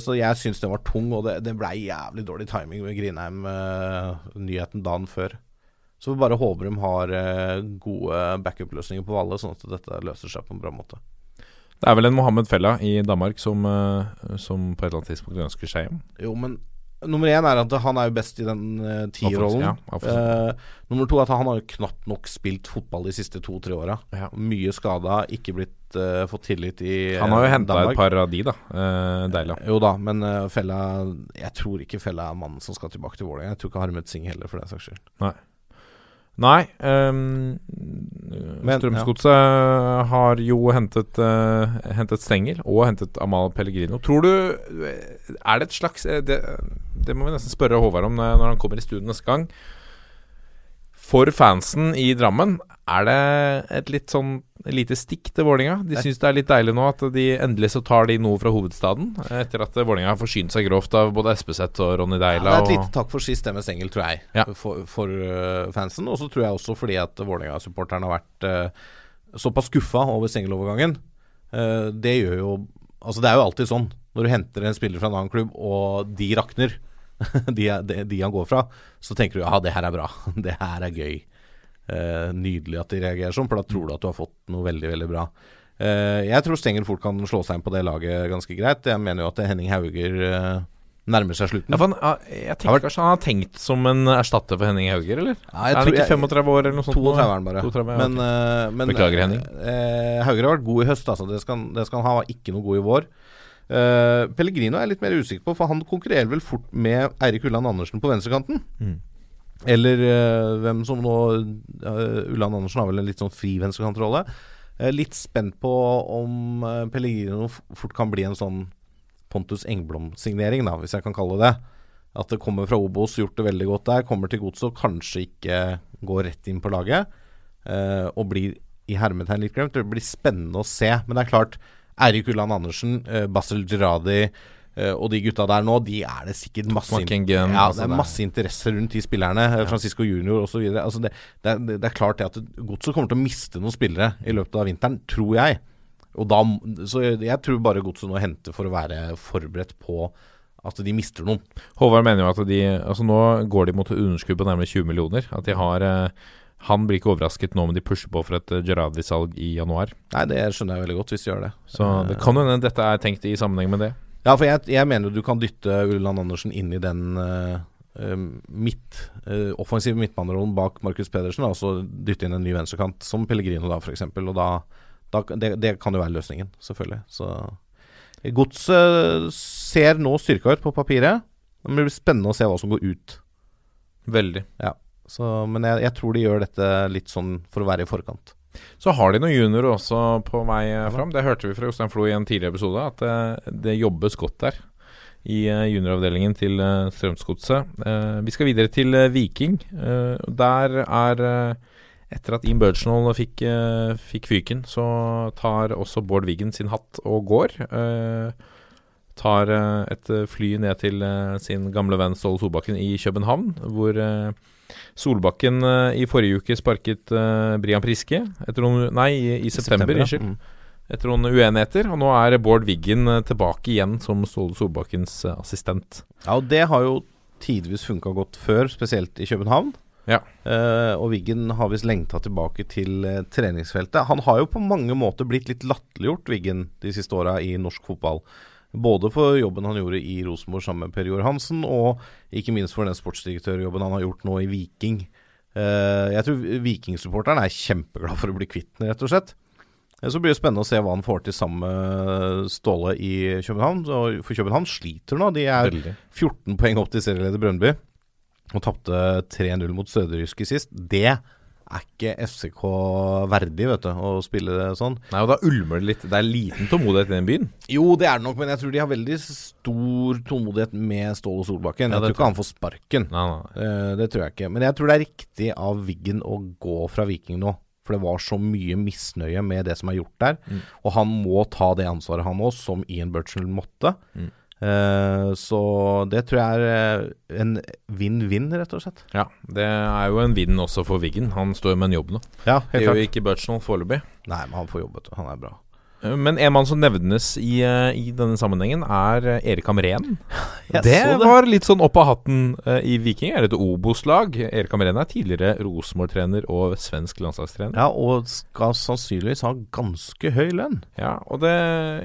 S7: Så jeg syns den var tung, og det, det blei jævlig dårlig timing med Grinheim-nyheten dagen før. Så vi bare håper de har eh, gode backup-løsninger på Valle, sånn at dette løser seg på en bra måte.
S6: Det er vel en Mohammed Fella i Danmark som, eh, som på et eller annet tidspunkt ønsker seg hjem.
S7: Jo, men nummer én er at han er jo best i den uh, tierrollen.
S6: Ja.
S7: Eh, nummer to er at han har jo knapt nok spilt fotball de siste to-tre åra.
S6: Ja.
S7: Mye skada, ikke blitt uh, fått tillit i
S6: Han har jo
S7: eh,
S6: henta et par av de, da. Uh, Deila.
S7: Jo da, men eh, Fella Jeg tror ikke Fella er mannen som skal tilbake til Vålerenga. Jeg tror ikke Harmet Singh heller, for den saks skyld.
S6: Nei um, Strømsgodset ja. har jo hentet, uh, hentet Stengel og hentet Amal Pellegrino. Tror du Er det et slags eh, det, det må vi nesten spørre Håvard om når han kommer i studio neste gang. For fansen i Drammen, er det et litt sånn lite stikk til Vålinga? De syns det er litt deilig nå at de endelig så tar de noe fra hovedstaden, etter at Vålinga har forsynt seg grovt av både Espeseth og Ronny
S7: Ja, det er et lite takk for sist, det med Stengel, tror jeg,
S6: Ja.
S7: for, for eh, fansen. Og så tror jeg også fordi at Vålinga-supporterne har vært uh, såpass skuffa over Stengel-overgangen. Uh, det gjør jo Altså, det er jo alltid sånn når du henter en spiller fra en annen klubb, og de rakner, de, de, de han går fra, så tenker du ja, det her er bra. Det her er gøy. Eh, nydelig at de reagerer sånn, for da tror du at du har fått noe veldig, veldig bra. Eh, jeg tror Stengel fort kan slå seg inn på det laget ganske greit. Jeg mener jo at Henning Hauger eh, nærmer seg slutten.
S6: Ja, han, jeg tenker kanskje han har tenkt som en erstatter for Henning Hauger, eller?
S7: Ja, jeg
S6: er han ikke 35 år eller noe sånt?
S7: 32 er han bare.
S6: 32, ja,
S7: men,
S6: ok.
S7: eh, men
S6: Beklager, Henning.
S7: eh, Hauger har vært god i høst, altså. Det skal, det skal han ha. Var ikke noe god i vår. Eh, Pellegrino er jeg litt mer usikker på, for han konkurrerer vel fort med Eirik Ulland Andersen på venstrekanten.
S6: Mm.
S7: Eller uh, hvem som nå uh, Ulland Andersen har vel en litt sånn fri venstrekantrolle. Uh, litt spent på om Pellegrino fort kan bli en sånn Pontus Engblom-signering, da, hvis jeg kan kalle det. At det kommer fra Obos, gjort det veldig godt der. Kommer til godset og kanskje ikke går rett inn på laget. og blir i hermetegn litt glemt. Det blir spennende å se. Men det er klart, Eirik Ulland Andersen, uh, Basel Giradi eh, og de gutta der nå, de er det sikkert masse,
S6: in
S7: ja,
S6: altså
S7: det er masse interesse rundt de spillerne. eh, Francisco Junior osv. Altså det, det, det er klart det at Godset kommer til å miste noen spillere i løpet av vinteren, tror jeg. Og da, så jeg, tror bare Godset nå henter for å være forberedt på at de mister noen.
S6: Håvard mener jo at de Altså Nå går de mot underskudd på nærmere 20 millioner. At de har eh, Han blir ikke overrasket nå om de pusher på for et eh, Gerardi-salg i januar.
S7: Nei, det skjønner jeg veldig godt hvis de gjør det.
S6: Så det kan hende dette er tenkt i sammenheng med det.
S7: Ja, for jeg, jeg mener du kan dytte Ulland Andersen inn i den uh, midt, uh, offensive midtbanerollen bak Markus Pedersen. Og så dytte inn en ny venstrekant, som Pellegrino da, f.eks. Og da, da det, det kan jo være løsningen, selvfølgelig. Så Godset ser nå styrka ut på papiret. Det blir spennende å se hva som går ut.
S6: Veldig.
S7: Ja, så, Men jeg, jeg tror de gjør dette litt sånn for å være i forkant.
S6: Så har de noen juniorer også på vei eh, fram. Det hørte vi fra Jostein Flo i en tidligere episode, at det, det jobbes godt der. I eh, junioravdelingen til Strømsgodset. Eh, vi skal videre til eh, Viking. Eh, der er eh, Etter at Ian Burchnall fikk, eh, fikk fyken, så tar også Bård Wiggen sin hatt og går. Eh, tar eh, et eh, fly ned til eh, sin gamle venn Ståle Solbakken i København, hvor eh, Solbakken eh, i forrige uke sparket eh, Brian Priske etter noen Nei, i, i september,
S7: ja. Mm.
S6: Etter noen uenigheter. Og nå er Bård Wiggen eh, tilbake igjen som Ståle Solbakkens assistent.
S7: Ja, og det har jo tidvis funka godt før, spesielt i København.
S6: Ja.
S7: Uh, og Wiggen har visst lengta tilbake til uh, treningsfeltet. Han har jo på mange måter blitt litt latterliggjort, Wiggen, de siste åra i norsk fotball. Både for jobben han gjorde i Rosenborg sammen med Per Jord Hansen, og ikke minst for den sportsdirektørjobben han har gjort nå i Viking. Eh, jeg tror Viking-supporteren er kjempeglad for å bli kvitt den, rett og slett. Eh, Så blir det spennende å se hva han får til sammen med Ståle i København. For København sliter nå. De er 14 poeng opp til serieleder Brøndby. Og tapte 3-0 mot Søderjyske sist. Det er ikke FCK verdig, vet du, å spille det sånn.
S6: Nei, og da ulmer det litt. Det er liten tålmodighet i den byen.
S7: Jo, det er det nok, men jeg tror de har veldig stor tålmodighet med Ståle Solbakken.
S6: Ja,
S7: jeg tror ikke han får sparken.
S6: Nei, nei.
S7: Eh, det tror jeg ikke. Men jeg tror det er riktig av Wiggen å gå fra Viking nå. For det var så mye misnøye med det som er gjort der.
S6: Mm.
S7: Og han må ta det ansvaret, han òg, som Ian Burchell måtte.
S6: Mm.
S7: Eh, så det tror jeg er eh, en vinn-vinn, rett og slett.
S6: Ja, det er jo en vinn også for Wiggen. Han står jo med en jobb nå.
S7: Ja,
S6: Det gjør ikke Burchnall foreløpig.
S7: Nei, men han får jobbet. Han er bra.
S6: Men en mann som nevnes i, eh, i denne sammenhengen, er eh, Erik Hamren. Det
S7: det.
S6: var litt sånn opp av hatten eh, i Viking. Er et Obos-lag. Erik Hamren er tidligere Rosenborg-trener og svensk landslagstrener.
S7: Ja, og skal sannsynligvis ha ganske høy lønn.
S6: Ja, og det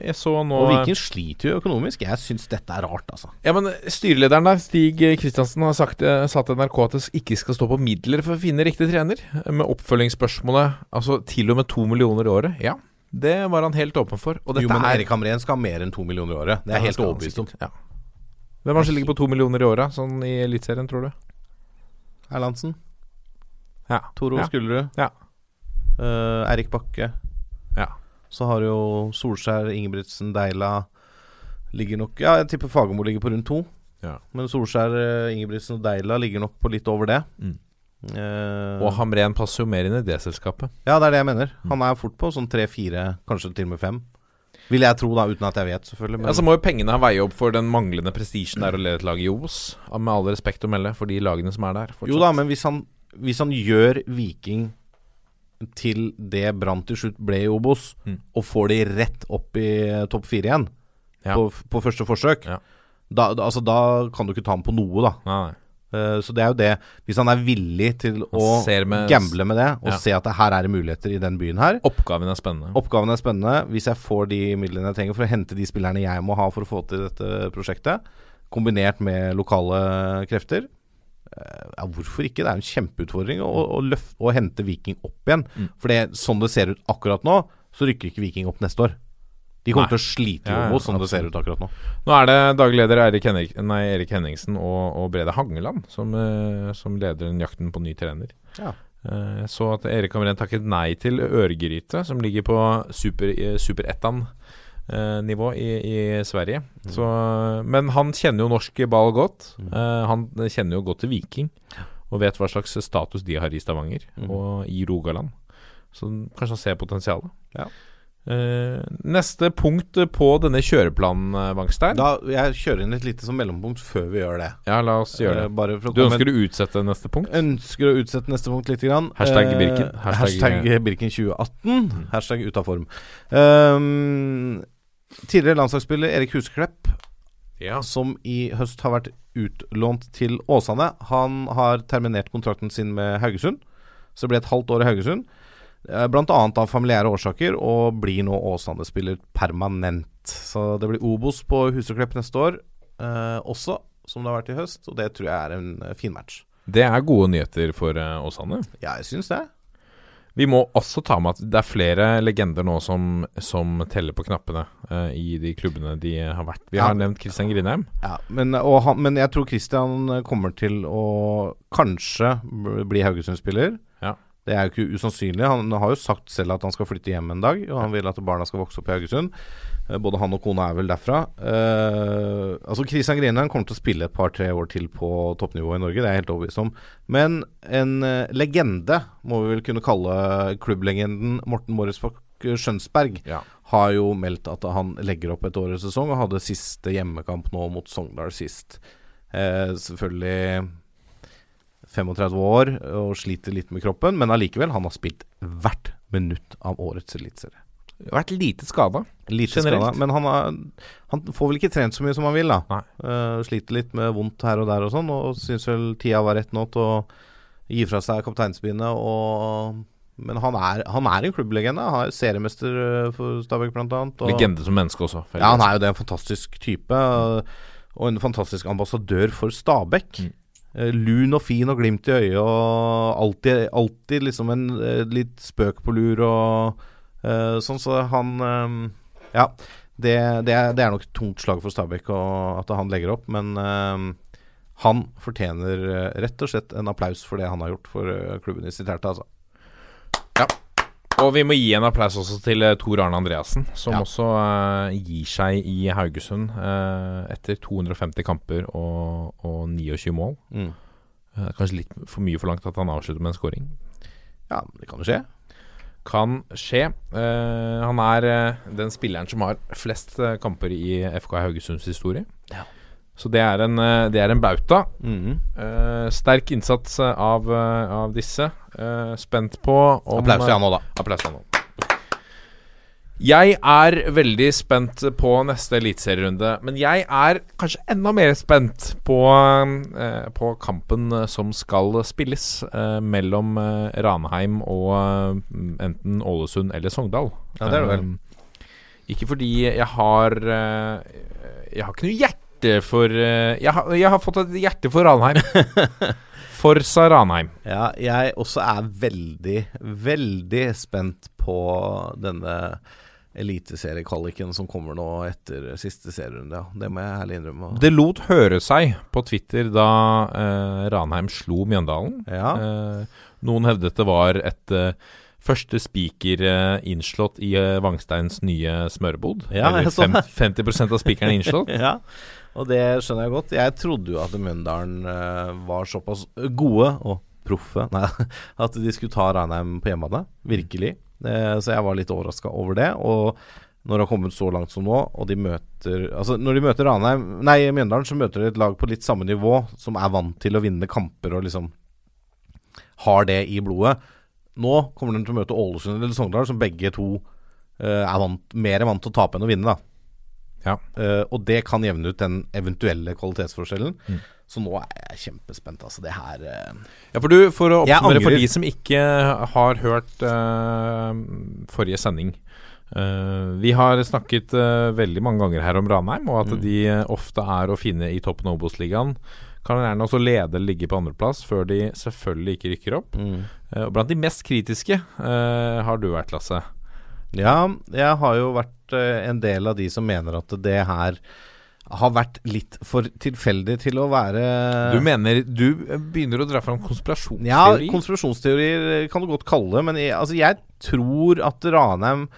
S6: Jeg så nå
S7: Og Viking sliter jo økonomisk. Jeg syns dette er rart, altså.
S6: Ja, men Styrelederen der, Stig Kristiansen, har sagt, sa til NRK at det ikke skal stå på midler for å finne riktig trener. Med oppfølgingsspørsmålet altså til og med to millioner i året. Ja, det var han helt åpen for. Og dette
S7: Jo, men
S6: er
S7: Erik Hamren skal ha mer enn to millioner i året. Det er jeg helt overbevist om.
S6: Ja. Hvem er det som ligger på to millioner i året, sånn i Eliteserien, tror du?
S7: Erlandsen.
S6: Ja.
S7: Toro
S6: Ja.
S7: Skullerud.
S6: Ja.
S7: Uh, Erik Bakke.
S6: Ja.
S7: Så har jo Solskjær, Ingebrigtsen, Deila Ligger nok Ja, jeg tipper Fagermo ligger på rundt to.
S6: Ja.
S7: Men Solskjær, eh, Ingebrigtsen og Deila ligger nok på litt over det.
S6: Mm.
S7: Eh,
S6: Og Hamren passer jo mer inn i det selskapet.
S7: ja, det er det jeg mener. Han er fort på sånn tre-fire, kanskje til og med fem. Vil jeg tro, da, uten at jeg vet, selvfølgelig. Men
S6: Ja, så må jo pengene veie opp for den manglende prestisjen det er å lede et lag i Obos. Med all respekt å melde for de lagene som er der. fortsatt.
S7: Jo da, men hvis han, hvis han gjør Viking til det Brann til slutt ble i Obos,
S6: Mm.
S7: og får de rett opp i eh, topp fire igjen
S6: Ja.
S7: på, på første forsøk,
S6: Ja.
S7: da, da, altså, da kan du ikke ta ham på noe, da.
S6: Nei, nei.
S7: Så det er jo det. Hvis han er villig til å
S6: med-
S7: gamble med det, og
S6: Ja.
S7: se at det her er det muligheter i den byen her
S6: Oppgaven er spennende.
S7: Oppgaven er spennende. Hvis jeg får de midlene jeg trenger for å hente de spillerne jeg må ha for å få til dette prosjektet, kombinert med lokale krefter eh, ja, Hvorfor ikke? Det er en kjempeutfordring å, å, løfte, å hente Viking opp igjen.
S6: Mm.
S7: For det, sånn det ser ut akkurat nå, så rykker ikke Viking opp neste år. De kommer til å slite i Obos, sånn det ser ut akkurat nå.
S6: Nå er det daglig leder Erik, Henrik, nei, Erik Henningsen og, og Brede Hangeland som, eh, som leder den jakten på ny trener.
S7: Ja.
S6: Eh, Jeg så at Erik Hamren takket nei til Ørgryte, som ligger på super, eh, super ettan-nivå i, i Sverige. Så, men han kjenner jo norsk ball godt. Eh, han kjenner jo godt til Viking og vet hva slags status de har i Stavanger og i Rogaland. Så kanskje han ser potensialet.
S7: Ja.
S6: Eh, neste punkt på denne kjøreplanen, eh, Wangstein.
S7: Da, jeg kjører inn et lite som mellompunkt før vi gjør det.
S6: Ja, la oss gjøre
S7: Eh,
S6: det.
S7: Å
S6: Du ønsker å utsette neste punkt?
S7: Ønsker å utsette neste punkt litt. Grann.
S6: Hashtag Birken.
S7: Hashtag,
S6: Hashtag-
S7: Birken 2018. Hashtag ut av form. Um, tidligere landslagsspiller Erik Huseklepp,
S6: Ja.
S7: som i høst har vært utlånt til Åsane, han har terminert kontrakten sin med Haugesund. Så det ble et halvt år i Haugesund. Eh, annet av familiære årsaker, og blir nå Åsane-spiller permanent. Så det blir Obos på Huseklepp neste år eh, også, som det har vært i høst. Og det tror jeg er en eh, fin match.
S6: Det er gode nyheter for eh, Åsane.
S7: Ja, jeg syns det.
S6: Vi må også ta med at det er flere legender nå som, som teller på knappene uh, i de klubbene de har vært. Vi
S7: Ja.
S6: har nevnt Christian Grindheim.
S7: Ja, men, han, men jeg tror Christian kommer til å kanskje bli Haugesund-spiller. Det er jo ikke usannsynlig. Han har jo sagt selv at han skal flytte hjem en dag, og han vil at barna skal vokse opp i Haugesund. Eh, Både han og kona er vel derfra. Uh, altså Christian Grinheim kommer til å spille et par-tre år til på toppnivå i Norge, det er jeg helt overbevist om. Men en uh, legende, må vi vel kunne kalle klubblegenden Morten Morrisbakk Skjønsberg,
S6: Ja.
S7: har jo meldt at han legger opp et år i sesong, og hadde siste hjemmekamp nå mot Sogndal sist. Uh, selvfølgelig 35 år og sliter litt med kroppen, men allikevel, han har spilt hvert minutt av årets eliteserie.
S6: Vært lite skada.
S7: Lite skada, men han, har, han får vel ikke trent så mye som han vil, da. Eh, sliter litt med vondt her og der og sånn, og syns vel tida var rett nå til å gi fra seg kapteinspinnet. Og, men han er, han er en klubblegende. Han er seriemester eh, for Stabæk. Og,
S6: Legende som menneske også.
S7: ja, han er jo det. En fantastisk type. Og en fantastisk ambassadør for Stabæk. Eh, Lun og fin og glimt i øyet og alltid, alltid liksom en eh, litt spøk på lur og uh, sånn, så han eh, Ja. Det, det, er, det er nok et tungt slag for Stabæk at han legger opp, men eh, han fortjener eh, rett og slett en applaus for det han har gjort for eh, klubben i sitt hjerte, altså.
S6: Og vi må gi en applaus også til eh, Tor Arne Andreassen, som
S7: Ja.
S6: også uh, gir seg i Haugesund uh, etter 250 kamper og, og 29 mål.
S7: Mm.
S6: Uh, kanskje litt for mye forlangt at han avslutter med en scoring.
S7: Ja, det kan jo skje.
S6: Kan skje. Han er den spilleren som har flest kamper i FK Haugesunds historie.
S7: Ja.
S6: Så det er en, eh, det er en bauta.
S7: Mm.
S6: Uh, sterk innsats eh, av, av disse. Uh, spent på om
S7: Applaus til han òg, da.
S6: Applaus til han. Jeg er veldig spent på neste eliteserierunde, men jeg er kanskje enda mer spent på, eh, på kampen som skal spilles eh, mellom eh, Ranheim og enten Ålesund eller Sogndal.
S7: Ja, det er det vel.
S6: Ikke fordi jeg har Jeg har ikke noe hjerte for eh, jeg, har, jeg har fått et hjerte for Ranheim. Forsa Ranheim.
S7: Ja, jeg også er veldig, veldig spent på denne eliteseriekvaliken som kommer nå etter siste serierunde. Ja. Det må jeg ærlig innrømme.
S6: Det lot høre seg på Twitter da eh, Ranheim slo Mjøndalen.
S7: Ja.
S6: Eh, noen hevdet det var et eh, første spiker eh, innslått i eh, Vangsteins nye smørebod.
S7: Ja,
S6: Eller
S7: jeg så
S6: fem, 50% av er innslått.
S7: ja, og det skjønner jeg godt. Jeg trodde jo at Mjøndalen eh, var såpass gode og proffe nei, at de skulle ta Ranheim på hjemmebane. Virkelig. Eh, så jeg var litt overraska over det. Og når det har kommet så langt som nå, og de møter Altså Når de møter Ranheim Nei, Mjøndalen, så møter de et lag på litt samme nivå, som er vant til å vinne kamper og liksom har det i blodet. Nå kommer de til å møte Ålesund eller Sogndal, som begge to eh, er vant, mer vant til å tape enn å vinne. da
S6: Ja.
S7: Uh, og det kan jevne ut den eventuelle kvalitetsforskjellen.
S6: Mm.
S7: Så nå er jeg kjempespent. Altså, det her uh,
S6: Ja, for, du, for å oppsummere for de som ikke har hørt uh, forrige sending. vi har snakket veldig mange ganger her om Ranheim, og at
S7: Mm.
S6: de ofte er å finne i toppen av Obos-ligaen. Kan gjerne også lede eller ligge på andreplass, før de selvfølgelig ikke rykker opp.
S7: mm.
S6: Eh, og blant de mest kritiske eh, har du vært, Lasse.
S7: Ja, jeg har jo vært eh, en del av de som mener at det her har vært litt for tilfeldig til å være
S6: Du mener Du begynner å dra fram
S7: Ja,
S6: konspirasjonsteori?
S7: konspirasjonsteorier kan du godt kalle det, men jeg, altså, jeg tror at Ranheim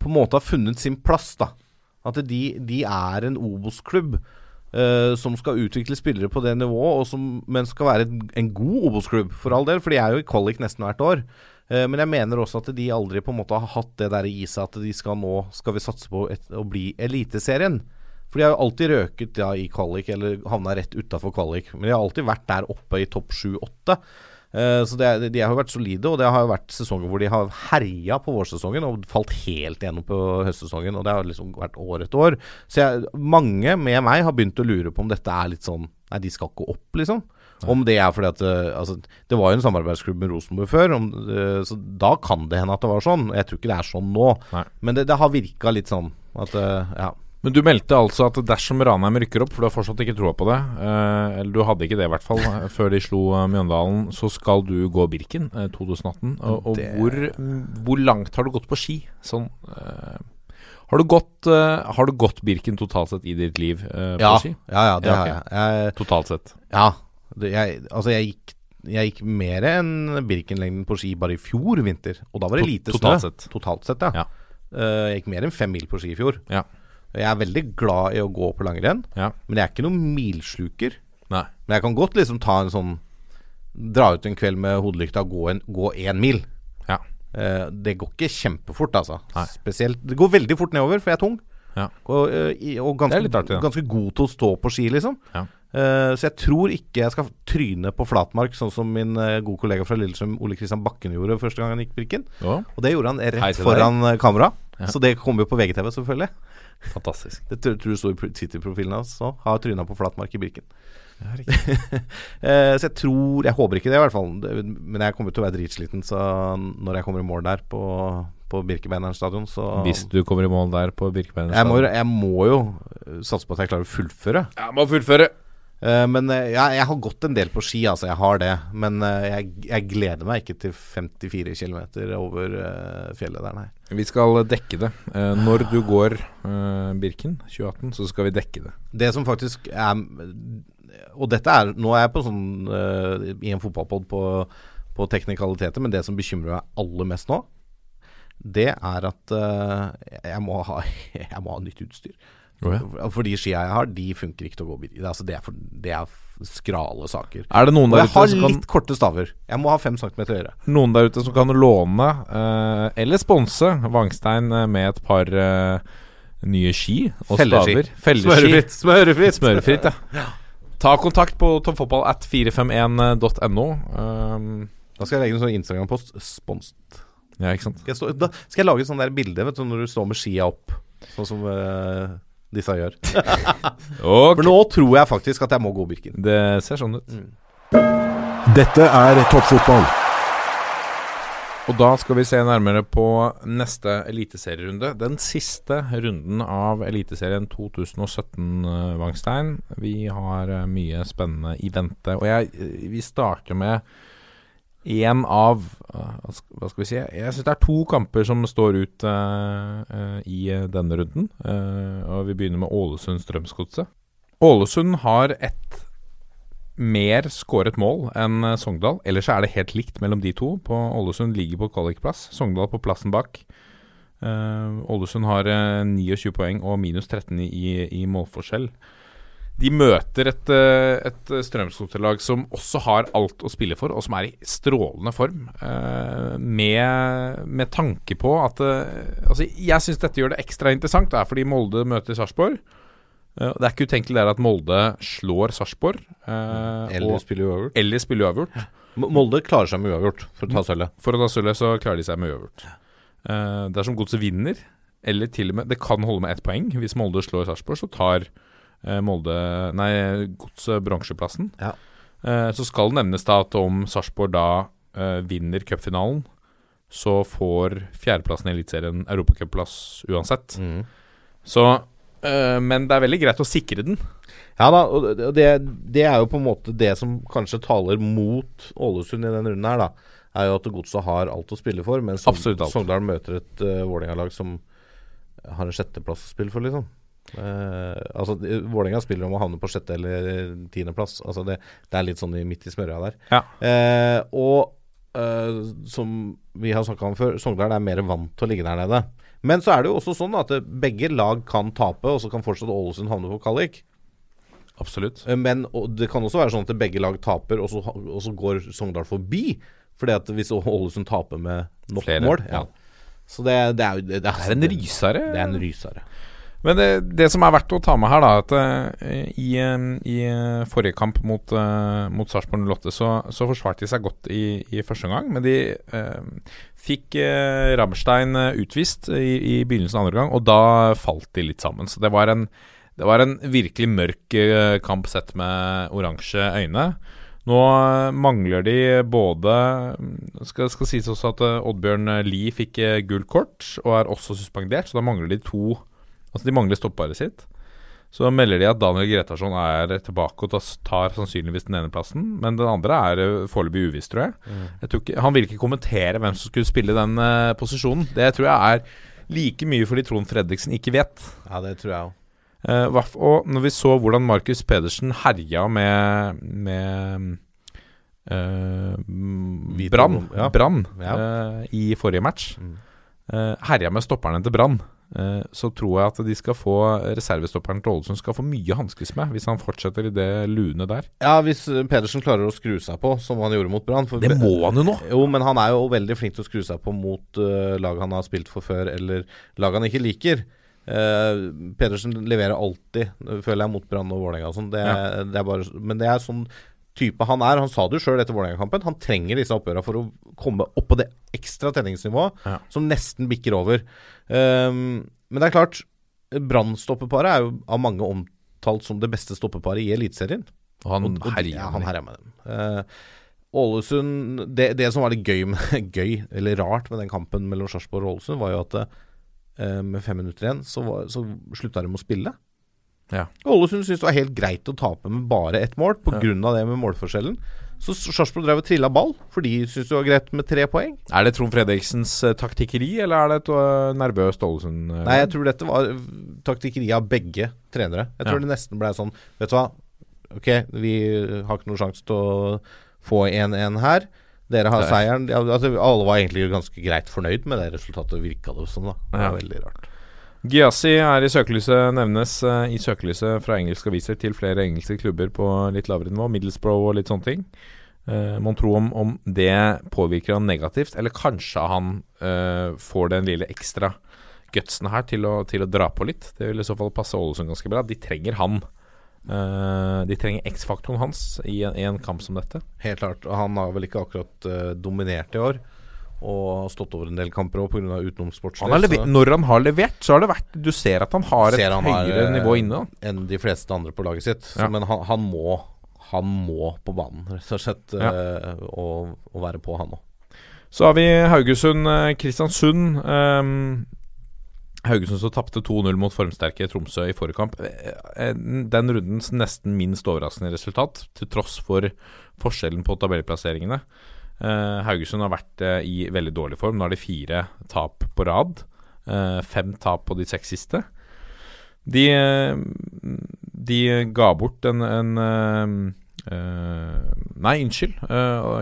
S7: på en måte har funnet sin plass, da. At de, de er en Obos-klubb eh, som skal utvikle spillere på det nivået, som, men skal være en, en god Obos-klubb, for all del. For de er jo i kvalik nesten hvert år. Eh, men jeg mener også at de aldri på en måte har hatt det der i seg at de skal nå skal vi satse på et, å bli Eliteserien. For de har jo alltid røket ja, i kvalik, eller havna rett utafor kvalik. Men de har alltid vært der oppe i topp sju-åtte. Eh, så det, de har jo vært solide, og det har jo vært sesonger hvor de har herja på vårsesongen og falt helt igjennom på høstsesongen. Og det har liksom vært år etter år. Så jeg, mange med meg har begynt å lure på om dette er litt sånn Nei, de skal ikke opp, liksom. Om det er fordi at eh, altså, Det var jo en samarbeidsklubb med Rosenborg før, om, eh, så da kan det hende at det var sånn. Jeg tror ikke det er sånn nå.
S6: Nei.
S7: Men det, det har virka litt sånn at Ja.
S6: Men du meldte altså at dersom Ranheim rykker opp, for du har fortsatt ikke troa på det, eh, eller du hadde ikke det i hvert fall, eh, før de slo eh, Mjøndalen, så skal du gå Birken eh, 2018. Og, og
S7: Det-
S6: hvor, hvor langt har du gått på ski? Sånn eh, har, du gått, eh, har du gått Birken totalt sett i ditt liv på
S7: Ja,
S6: ski?
S7: ja, ja, det
S6: Ja,
S7: har jeg. jeg.
S6: Totalt sett.
S7: Ja. Det, jeg, altså, jeg gikk jeg gikk mer enn Birken-lengden på ski bare i fjor vinter. Og da var det lite snø.
S6: totalt sett.
S7: Totalt sett, ja.
S6: Ja.
S7: Uh, jeg gikk mer enn fem mil på ski i fjor.
S6: Ja.
S7: Jeg er veldig glad i å gå på langrenn,
S6: Ja.
S7: men jeg er ikke noen milsluker.
S6: Nei.
S7: Men jeg kan godt liksom ta en sånn Dra ut en kveld med hodelykta og gå en, gå mil.
S6: Ja.
S7: Eh, det går ikke kjempefort, altså.
S6: Nei.
S7: Spesielt Det går veldig fort nedover, for jeg er tung.
S6: Ja.
S7: Og, eh, og ganske,
S6: artig,
S7: ganske god til å stå på ski, liksom.
S6: Ja.
S7: Uh, så jeg tror ikke jeg skal tryne på flatmark, sånn som min uh, gode kollega fra Lillestrøm, Ole Kristian Bakken, gjorde første gang han gikk Brikken.
S6: Ja.
S7: Og det gjorde han rett
S6: deg.
S7: foran kamera.
S6: Ja.
S7: Så det kommer jo på VGTV, selvfølgelig.
S6: Fantastisk.
S7: Det tror tror du sto i pro- Twitter-profilen hans nå. Har tryna på flatmark i Birken. Ja, så jeg tror Jeg håper ikke det, i hvert fall. Men jeg kommer til å være dritsliten, så når jeg kommer i mål der på, på Birkebeineren stadion, så
S6: Hvis du kommer i mål der på Birkebeiner
S7: jeg må, jeg må jo eh, satse på at jeg klarer å fullføre.
S6: Jeg må fullføre.
S7: Eh, men eh, ja, jeg har gått en del på ski, altså. Jeg har det. Men eh, jeg, jeg gleder meg ikke til 54 km over fjellet der, nei.
S6: Vi skal dekke det. Når du går Birken 2018, så skal vi dekke det.
S7: Det som faktisk er Og dette er Nå er jeg på sånn i en fotballpod på, på teknikaliteter, men det som bekymrer meg aller mest nå, det er at jeg, må ha, jeg må ha nytt utstyr. For de skia jeg har, de funker ikke til å gå bil. Altså, det, er for, det er skrale saker.
S6: Er det noen
S7: Og
S6: der
S7: jeg
S6: ute
S7: har
S6: som kan
S7: litt korte staver. Jeg må ha fem centimeter høyere.
S6: Noen der ute som kan låne eh, eller sponse Vangstein eh, med et par eh, nye ski og
S7: Felleski.
S6: staver. Felleski.
S7: Smørefritt. Smørefritt.
S6: Smørefritt, ja. Ta kontakt på toppfotball at 451.no. Um,
S7: Da skal jeg legge en sånn Instagram-post. Sponset.
S6: ja, ikke sant.
S7: Skal jeg, stå, da skal jeg lage et sånt der bilde vet du, når du står med skia opp, sånn som eh, disse gjør.
S6: okay.
S7: For nå tror jeg faktisk at jeg må gå Birken.
S6: Det ser sånn ut.
S8: Dette er toppfotball.
S6: Og da skal vi se nærmere på neste eliteserierunde. Den siste runden av Eliteserien 2017, Wangstein. Vangstein. Vi har eh, mye spennende i vente. Og jeg, eh, vi starter med én av eh, hva skal vi si? Jeg syns det er to kamper som står ut uh, i denne runden. Uh, og vi begynner med Ålesund-Strømsgodset. Ålesund har ett mer skåret mål enn Sogndal. Ellers er det helt likt mellom de to. På Ålesund ligger på kvalikplass, Sogndal på plassen bak. Eh, Ålesund har eh, 29 poeng og minus 13 i, i, i målforskjell. De møter et, eh, et Strømsgodset-lag som også har alt å spille for, og som er i strålende form. eh, med, med tanke på at eh, Altså, jeg syns dette gjør det ekstra interessant, det er fordi Molde møter Sarpsborg. Det er ikke utenkelig der at Molde slår Sarpsborg. eh,
S7: Eller spiller uavgjort.
S6: eller spiller uavgjort.
S7: Molde klarer seg med uavgjort for å ta sølvet.
S6: For å ta sølvet så klarer de seg med uavgjort. Dersom Godset vinner, eller til og med Det kan holde med ett poeng. Hvis Molde slår Sarpsborg, så tar Molde Nei, Godset bronseplassen.
S7: Ja.
S6: Eh, så skal det nevnes da at om Sarpsborg da eh, vinner cupfinalen, så får fjerdeplassen i Eliteserien europacupplass uansett.
S7: Mm.
S6: Så eh, Men det er veldig greit å sikre den.
S7: Ja da, og det- det, er jo på en måte det som kanskje taler mot Ålesund i denne runden her, da. Er jo at Godset har alt å spille for, mens. Sogndal møter et uh, Vålerenga-lag som har en sjetteplass å spille for, liksom. Eh, altså Vålerenga spiller om å havne på sjette- eller tiendeplass. Altså det, det er litt sånn midt i smørja der.
S6: Ja.
S7: Uh, og uh, som vi har snakka om før, Sogndal er mer vant til å ligge der nede. Men så er det jo også sånn at begge lag kan tape, og så kan fortsatt Ålesund havne på kvalik.
S6: Absolutt.
S7: Men det kan også være sånn at begge lag taper, og så, og så går Sogndal forbi. Fordi at hvis Ålesund taper med nok
S6: Flere,
S7: mål
S6: ja.
S7: Så det, det er jo er,
S6: Det er en rysere.
S7: Det er en rysere.
S6: Men det, det som er verdt å ta med her, da, at eh, i, eh, i eh, forrige kamp mot, mot Sarpsborg 08, så, så forsvarte de seg godt i, i første omgang. Men de eh, fikk uh, Ramstein eh, utvist i, i begynnelsen av andre gang, og da falt de litt sammen. Så det var en, det var en virkelig mørk eh, kamp sett med oransje øyne. Nå eh, mangler de både Skal, skal sies også at eh, Oddbjørn Lie fikk eh, gult kort og er også suspendert, så da mangler de to Altså De mangler stopparet sitt. Så melder de at Daniel Gretarsson er tilbake og tar sannsynligvis den ene plassen. Men den andre er eh, foreløpig uviss, tror jeg. jeg tror ikke, han vil ikke kommentere hvem som skulle spille den uh, posisjonen. Det tror jeg er like mye fordi Trond Fredriksen ikke vet.
S7: Ja, det tror jeg
S6: også. Uh, og når vi så hvordan Markus Pedersen herja med, med
S7: uh,
S6: Brann
S7: ja. Ja.
S6: uh, i forrige match
S7: Mm.
S6: herja med stopperne til Brann, så tror jeg at de skal få reservestopperen til Ålesund skal få mye hanskes med hvis han fortsetter i det lune der.
S7: Ja, hvis eh, Pedersen klarer å skru seg på, som han gjorde mot Brann
S6: Det må han jo nå!
S7: Jo, men han er jo veldig flink til å skru seg på mot uh, lag han har spilt for før, eller lag han ikke liker. Uh, Pedersen leverer alltid, føler jeg, mot Brann og Vålerenga og sånn. Det, det bare, men det er sånn type han er. Han sa det jo sjøl etter Vålerenga-kampen. Han trenger disse oppgjørene for å komme opp på det ekstra treningsnivået
S6: Ja.
S7: som nesten bikker over. Ehm, men det er klart, Brann-stoppeparet er jo av mange omtalt som det beste stoppeparet i Eliteserien.
S6: Og han
S7: Og- og-
S6: herjer
S7: ja,
S6: med
S7: han
S6: dem.
S7: herja med dem. Eh, Ålesund det, det som var litt gøy, med, gøy, eller rart med den kampen mellom Sarpsborg og Ålesund, var jo at uh, med fem minutter igjen, så, var- så slutta de å spille.
S6: Ja.
S7: Ålesund syntes det var helt greit å tape med bare ett mål, pga.
S6: Ja.
S7: det med målforskjellen. Så Sarpsborg drev og trilla ball, for de syntes det var greit med tre poeng.
S6: Er det Trond Fredriksens eh, taktikkeri, eller er det et uh, nervøst Ålesund? øh,
S7: Nei, jeg tror dette var taktikkeri av begge trenere. Jeg tror
S6: Ja.
S7: det nesten ble sånn Vet du hva, ok, vi har ikke noen sjanse til å få 1-1 her. Dere har seieren. Altså, alle var egentlig ganske greit fornøyd med det resultatet, virka det som. da Det var
S6: Ja.
S7: veldig rart.
S6: Gyasi er i søkelyset, nevnes eh, i søkelyset fra engelske aviser til flere engelske klubber på litt lavere nivå. Middlesbrough og litt sånne ting. Uh, Mon tro om, om det påvirker han negativt, eller kanskje han uh, får den lille ekstra gutsen her til å, til å dra på litt. Det vil i så fall passe Ålesund ganske bra. De trenger han. Uh, de trenger X-faktoren hans i en, i en kamp som dette.
S7: Helt klart. Og han har vel ikke akkurat dominert i år. Og har stått over en del kamper òg pga. utenomsportslig.
S6: Når han har levert, så har det vært Du ser at han har et
S7: han
S6: høyere
S7: har,
S6: nivå inne. da.
S7: enn de fleste andre på laget sitt. Så,
S6: Ja.
S7: Men han, han må Han må på banen, rett og slett.
S6: Ja.
S7: øh, og, og være på, han òg.
S6: Så har vi Haugesund, eh. Um, Haugesund som tapte 2-0 mot formsterke Tromsø i forrige kamp. Eh, eh, Den rundens nesten minst overraskende resultat, til tross for forskjellen på tabellplasseringene. Eh, Haugesund har vært eh, i veldig dårlig form. Nå har det fire tap på rad. Eh, fem tap på de seks siste. De, de ga bort en, en Nei, unnskyld.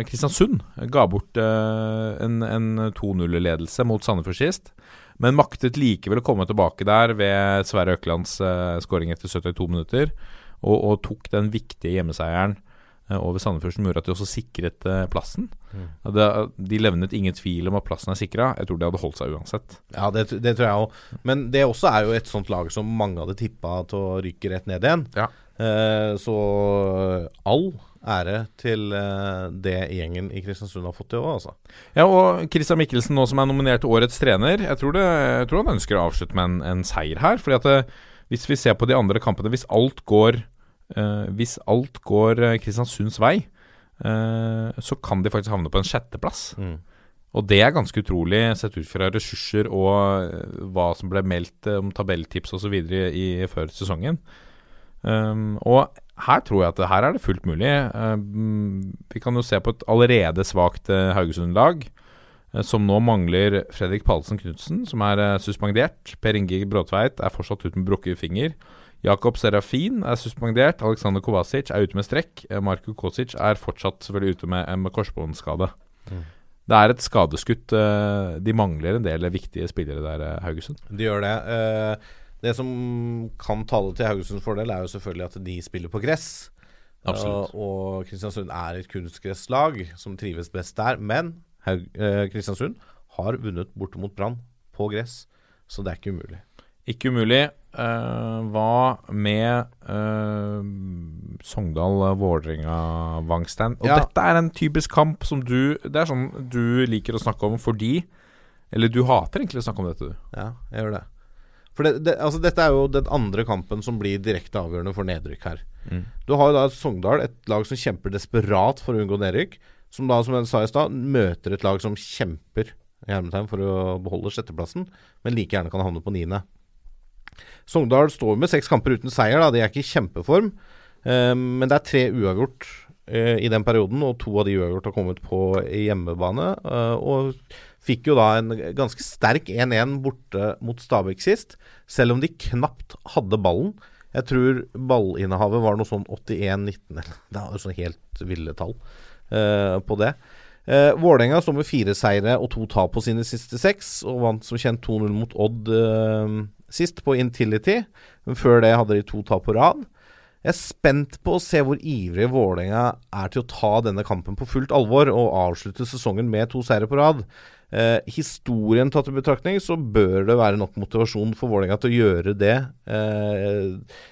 S6: Kristiansund ga bort en, en 2-0-ledelse mot Sandefjord sist. Men maktet likevel å komme tilbake der ved Sverre Øklands skåring etter 72 minutter. Og, og tok den viktige hjemmeseieren over Sandefjord som gjorde at de også sikret eh, plassen. Mm. Det, de levnet ingen tvil om at plassen er sikra. Jeg tror det hadde holdt seg uansett.
S7: Ja, det, det tror jeg òg. Men det også er jo et sånt lag som mange hadde tippa til å ryke rett ned igjen.
S6: Ja.
S7: Eh, så all ære til eh, det gjengen i Kristiansund har fått til òg, altså.
S6: Ja, og Christian Mikkelsen nå som er nominert til årets trener, jeg tror, det, jeg tror han ønsker å avslutte med en, en seier her. Fordi at hvis vi ser på de andre kampene, hvis alt går eh, Hvis alt går eh, Kristiansunds vei, eh, så kan de faktisk havne på en sjetteplass.
S7: Mm.
S6: Og det er ganske utrolig sett ut fra ressurser og eh, hva som ble meldt eh, om tabelltips osv. før sesongen. Um, og her tror jeg at her er det fullt mulig. Um, vi kan jo se på et allerede svakt uh, Haugesund-lag, uh, som nå mangler Fredrik Pallesen Knutsen, som er uh, suspendert. Per Inge Bråtveit er fortsatt ute med brukket finger. Jakob Serafin er suspendert. Aleksandr Kovacic er ute med strekk. Eh, Marko Kosic er fortsatt selvfølgelig ute med en korsbåndskade. Det er et skadeskutt. eh, De mangler en del viktige spillere der, eh, Haugesund.
S7: De gjør det. Det som kan tale til Haugesunds fordel, er jo selvfølgelig at de spiller på gress.
S6: Absolutt.
S7: Og Kristiansund er et kunstgresslag som trives best der. Men Kristiansund har vunnet borte mot Brann på gress, så det er ikke umulig.
S6: Ikke umulig. Eh, hva med uh, Sogndal-Vålerenga-Vangstein? Og
S7: Ja.
S6: dette er en typisk kamp som du Det er sånn du liker å snakke om fordi Eller du hater egentlig å snakke om dette, du.
S7: Ja, jeg gjør det. For det, det, altså dette er jo den andre kampen som blir direkte avgjørende for nedrykk her.
S6: Mm.
S7: Du har jo da Sogndal, et lag som kjemper desperat for å unngå nedrykk. Som da, som jeg sa i stad, møter et lag som kjemper i hermetegn for å beholde sjetteplassen, men like gjerne kan havne på niende. Sogndal står med seks kamper uten seier, da. De er ikke i kjempeform. Eh, men det er tre uavgjort eh, i den perioden, og to av de uavgjort har kommet på hjemmebane. eh, og fikk jo da en ganske sterk 1-1 borte mot Stabæk sist, selv om de knapt hadde ballen. Jeg tror ballinnehavet var noe sånn 81-19, eller det er jo sånn helt ville tall. eh, på det. Uh, Vålerenga står med fire seire og to tap på sine siste seks, og vant som kjent 2-0 mot Odd eh, sist, på Intility. Men før det hadde de to tap på rad. Jeg er spent på å se hvor ivrige Vålerenga er til å ta denne kampen på fullt alvor og avslutte sesongen med to seire på rad. Eh, historien tatt i betraktning, så bør det være nok motivasjon for Vålerenga til å gjøre det. Eh,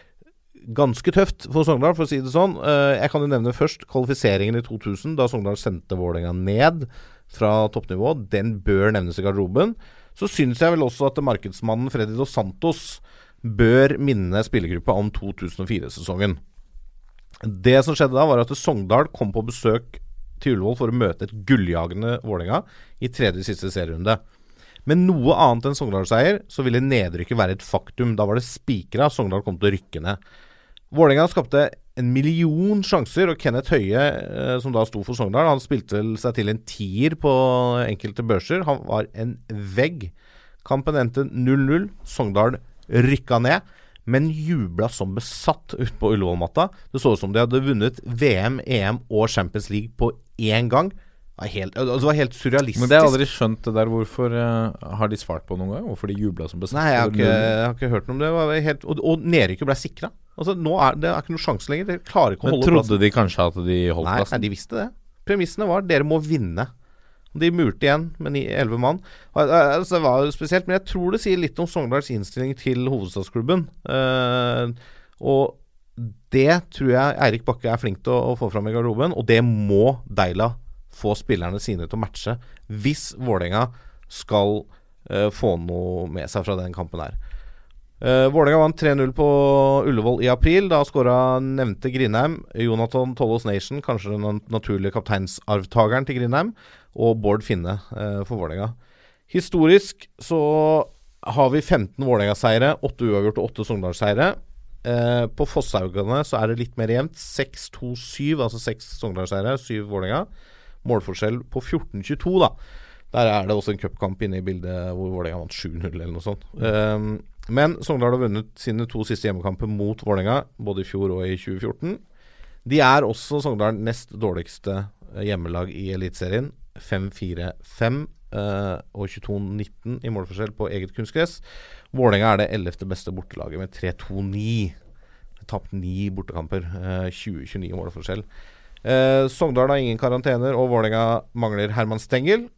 S7: ganske tøft for Sogndal, for å si det sånn. Eh, jeg kan jo nevne først kvalifiseringen i 2000, da Sogndal sendte Vålerenga ned fra toppnivå. Den bør nevnes i garderoben. Så syns jeg vel også at markedsmannen Freddy Dos Santos bør minne spillergruppa om 2004-sesongen. Det som skjedde da, var at Sogndal kom på besøk til Ullevål for å møte et gulljagende Vålerenga i tredje siste serierunde. Med noe annet enn Sogndal-seier, så ville nedrykket være et faktum. Da var det spikra Sogndal kom til å rykke ned. Vålerenga skapte en million sjanser, og Kenneth Høie, eh, som da sto for Sogndal, han spilte seg til en tier på enkelte børser. Han var en vegg. Kampen endte 0-0. Sogndal rykka ned, men jubla som besatt ute på Ullevål-matta. Det så ut som de hadde vunnet VM, EM og Champions League på én gang. Helt, altså, det var helt surrealistisk.
S6: Men det har jeg aldri skjønt det der. Hvorfor uh, har de svart på noen gang? Hvorfor de jubla som besatt?
S7: Nei, jeg har ikke, jeg har ikke hørt noe om det. det var helt, og og nedrykket ble sikra. Altså, nå er det er ikke noe sjanse lenger. De klarer ikke å
S6: Men
S7: holde
S6: trodde
S7: plassen.
S6: de kanskje at de holdt
S7: Nei, nei, de visste det. Premissene var dere må vinne. De murte igjen med elleve mann. Eh, Altså, det var jo spesielt, men jeg tror det sier litt om Sogndals innstilling til hovedstadsklubben. Uh, og det tror jeg Eirik Bakke er flink til å, å få fram i garderoben, og det må Deila få spillerne sine til å matche hvis Vålerenga skal uh, få noe med seg fra den kampen her. Uh, Vålerenga vant 3-0 på Ullevål i april. Da skåra nevnte Grindheim, Jonathan Tollås Nation, kanskje den naturlige kapteinsarvtakeren til Grindheim, og Bård Finne uh, for Vålerenga. Historisk så har vi 15 Vålerenga-seire, 8 uavgjort og 8 Sogndal-seire. Uh, på Fosshaugane så er det litt mer jevnt. 6-2-7, altså 6 Sogndal-seire, 7 Vålerenga. Målforskjell på 14-22, da. Der er det også en cupkamp inne i bildet hvor Vålerenga vant 7-0 eller noe sånt. Um, men Sogndal har vunnet sine to siste hjemmekamper mot Vålerenga, både i fjor og i 2014. De er også Sogndal nest dårligste eh, hjemmelag i Eliteserien. 5-4-5 eh, og 22-19 i målforskjell på eget kunstgress. Vålerenga er det ellevte beste bortelaget med 3-2-9. Tapt ni bortekamper. Eh, 20-29 i målforskjell. Eh, Sogndal har ingen karantener, og Vålerenga mangler Herman Stengel.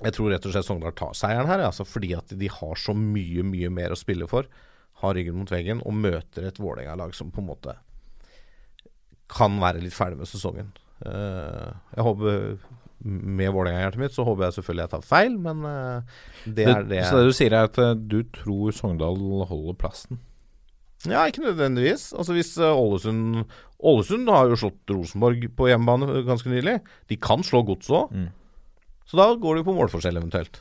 S7: Jeg tror rett og slett Sogndal tar seieren her, altså fordi at de har så mye, mye mer å spille for. Har ryggen mot veggen og møter et Vålerenga-lag som på en måte kan være litt ferdig med sesongen. Eh, jeg håper Med Vålerenga-hjertet mitt så håper jeg selvfølgelig jeg tar feil, men eh, det er det
S6: Så det du sier er at eh, du tror Sogndal holder plassen?
S7: Ja, ikke nødvendigvis. Altså hvis eh, Ålesund Ålesund har jo slått Rosenborg på hjemmebane ganske nylig. De kan slå Godset òg.
S6: Mm.
S7: Så da går det jo på målforskjell eventuelt.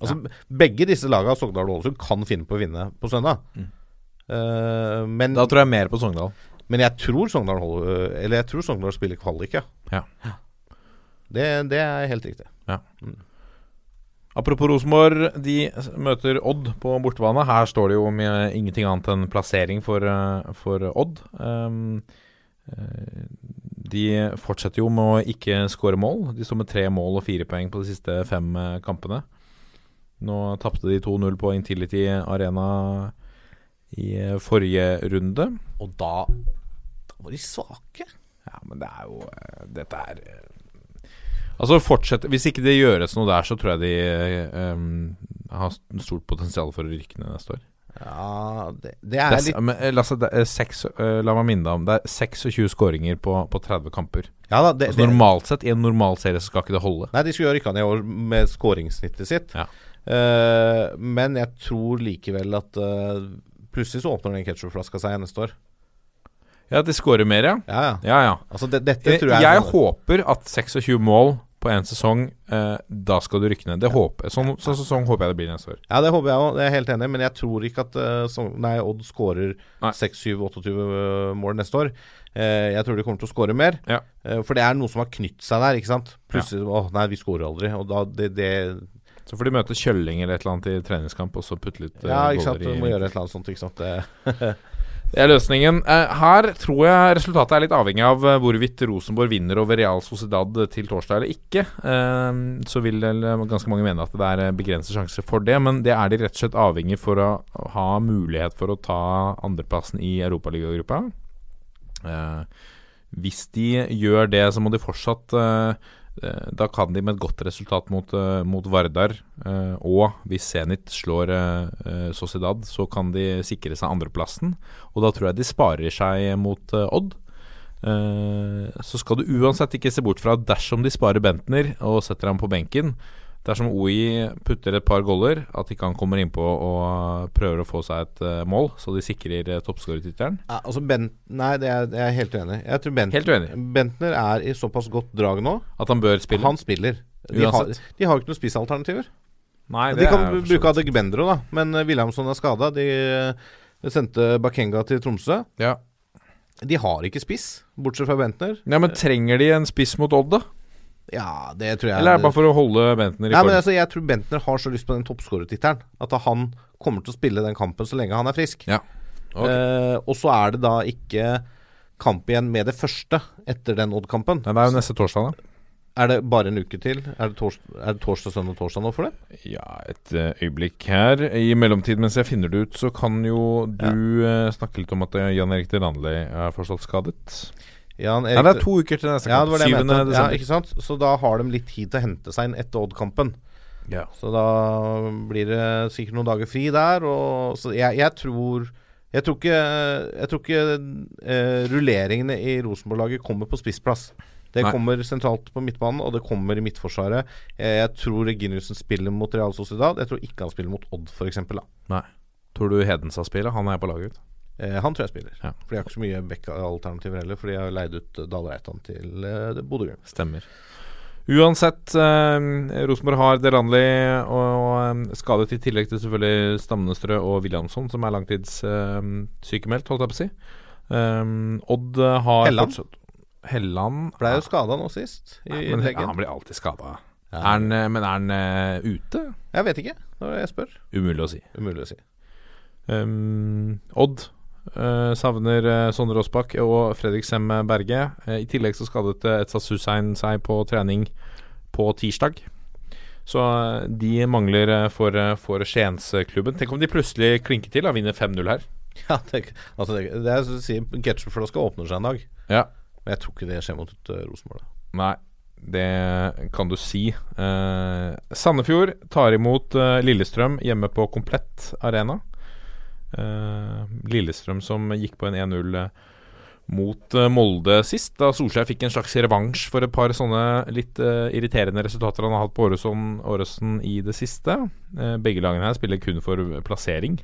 S7: Altså Begge disse lagene, Sogndal og Ålesund, kan finne på å vinne på søndag. Eh, men,
S6: Da tror jeg mer på Sogndal.
S7: men jeg tror Sogndal holder Eller jeg tror Sogndal spiller kvalik, ja.
S6: Ja.
S7: Det, det er helt riktig.
S6: Apropos Rosenborg, de møter Odd på bortebane. Her står det jo med ingenting annet enn plassering for, eh, for Odd. Um, eh, de fortsetter jo med å ikke skåre mål. De står med tre mål og fire poeng på de siste fem eh, kampene. Nå tapte de 2-0 på Intility Arena i eh, forrige runde.
S7: Og da, da var de svake.
S6: Ja, men det er jo eh, Dette er eh, Altså fortsett Hvis ikke det gjøres noe der, så tror jeg de um, har stort potensial for å rykke ned neste år.
S7: Ja, det, det er
S6: er,
S7: litt
S6: men, eh, Lasse, det er seks, uh, la meg minne deg om Det er 26 skåringer på, på 30 kamper.
S7: Ja da, det,
S6: Altså Normalt sett, i en normal serie, så skal ikke det holde.
S7: Nei, de skulle jo rykka ned i år med skåringssnittet sitt.
S6: Ja.
S7: Uh, men jeg tror likevel at uh, plutselig så åpner den ketsjupflaska seg neste år.
S6: Ja, de skårer mer, ja.
S7: Ja, ja.
S6: Ja, ja.
S7: Altså, det, dette
S6: Jeg,
S7: tror jeg
S6: jeg håper at 26 mål på én sesong, eh, da skal du rykke ned. Det håper, sånn, sånn sesong håper jeg det blir neste år.
S7: Ja, det håper jeg òg. Det er jeg helt enig. Men jeg tror ikke at så, nei, Odd skårer
S6: Nei.
S7: 6-7-28 mål neste år. Eh, jeg tror de kommer til å skåre mer.
S6: Ja.
S7: Eh, for det er noe som har knytt seg der, ikke sant. Plutselig Å, nei, vi skårer aldri. Og da det, det
S6: Så får de møte Kjølling eller et eller annet i treningskamp, og så putte litt eh,
S7: Ja, ikke sant. Du må gjøre et eller annet sånt, ikke sant. Det,
S6: er løsningen. Eh, her tror jeg resultatet er litt avhengig av eh, hvorvidt Rosenborg vinner over Real Sociedad til torsdag eller ikke. Eh, så vil ganske mange mene at det er begrenset sjanse for det, men det er de rett og slett avhengig for å ha mulighet for å ta andreplassen i Europaligagruppa. Hvis de gjør det, så må de fortsatt Da kan de med et godt resultat mot, eh, mot Vardar, eh, og hvis Zenit slår eh, eh, Sociedad, så kan de sikre seg andreplassen. Og da tror jeg de sparer seg mot eh, Odd. Eh, så skal du uansett ikke se bort fra at dersom de sparer Bentner og setter ham på benken, dersom OI putter et par goller, at ikke han kommer innpå og prøver å få seg et eh, mål, så de sikrer uh, toppskårertittelen.
S7: Ja, altså Bent, nei, det er, det er helt uenig. Jeg tror Bent,
S6: Helt uenig.
S7: Bentner er i såpass godt drag nå.
S6: At han bør spille.
S7: Han spiller. De har, de har jo ikke noen spissalternativer.
S6: Nei,
S7: De kan
S6: er
S7: bruke. Adegbendro, da. Men Williamson Wilhelmsson er skada. De eh, sendte Bakenga til Tromsø.
S6: Ja.
S7: De har ikke spiss, bortsett fra Bentner.
S6: ja, men trenger de en spiss mot Odd, da?
S7: Ja, det tror jeg
S6: Eller er det bare for å holde Bentner i
S7: Nei, men altså, Jeg tror Bentner har så lyst på den toppskårertittelen at han kommer til å spille den kampen så lenge han er frisk.
S6: Ja. Okay.
S7: Eh, og så er det da ikke kamp igjen med det første etter den Odd-kampen.
S6: Det er jo neste torsdag, da.
S7: Er det bare en uke til? Er det, tors er det torsdag, søndag, torsdag nå for det?
S6: Ja, et eh, øyeblikk her. I mellomtid, mens jeg finner det ut, så kan jo du ja. snakke litt om at eh, Jan Erik Delanley er forstått skadet.
S7: Jan
S6: Nei, det er to uker til neste
S7: Ja,
S6: kamp.
S7: det var det
S6: 7.
S7: mente. Ja,
S6: desember.
S7: ikke sant? Så da har de litt tid til å hente seg inn etter Odd-kampen.
S6: Ja.
S7: Så da blir det sikkert noen dager fri der. Og, så jeg, jeg tror Jeg tror ikke, jeg tror ikke uh, rulleringene i Rosenborg-laget kommer på spissplass. Det
S6: Nei.
S7: kommer sentralt på midtbanen, og det kommer i midtforsvaret. Eh, jeg tror Reginiussen spiller mot Real Sociedad. Jeg tror ikke han spiller mot Odd, f.eks.
S6: Nei. Tror du Hedenstad spiller? Han er på laget.
S7: Eh, han tror jeg spiller.
S6: Ja.
S7: For de har ikke så mye Bekka-alternativer heller, for de har leid ut Dale Reitan til eh, Bodø-Glimt.
S6: Stemmer. Uansett, eh, Rosenborg har Delanli og, og eh, skadet i tillegg til selvfølgelig Stamnestrø og Williamson, som er langtidssykemeldt, holdt jeg på å si. Um, Odd eh, har
S7: Helland?
S6: fortsatt Helland
S7: Ble jo skada nå sist, i
S6: men
S7: ja,
S6: han blir alltid skada.
S7: Ja.
S6: Eh, men er han uh, ute?
S7: Jeg vet ikke, når jeg spør.
S6: Umulig å si.
S7: Umulig å si.
S6: Um, Odd eh, savner uh, Sondre Aasbakk og Fredrik Sem Berge. Uh, I tillegg så skadet uh, Etzas Hussein seg på trening på tirsdag. Så de mangler for, uh, for Skiensklubben. Tenk om de plutselig klinker til og vinner 5-0 her.
S7: Ja, det, altså det, det er som si Ketchupflaska åpner seg en dag.
S6: Ja.
S7: Men jeg tror ikke det skjer mot uh, Rosenborg.
S6: Nei, det kan du si. Sandefjord tar imot Lillestrøm hjemme på Komplett Arena. Eh, Lillestrøm som gikk på en 1-0 eh, mot eh, Molde sist, da Solskjær fikk en slags revansj for et par sånne litt uh, irriterende resultater han har hatt på Åresen i det siste. Uh, begge lagene her spiller kun for plassering.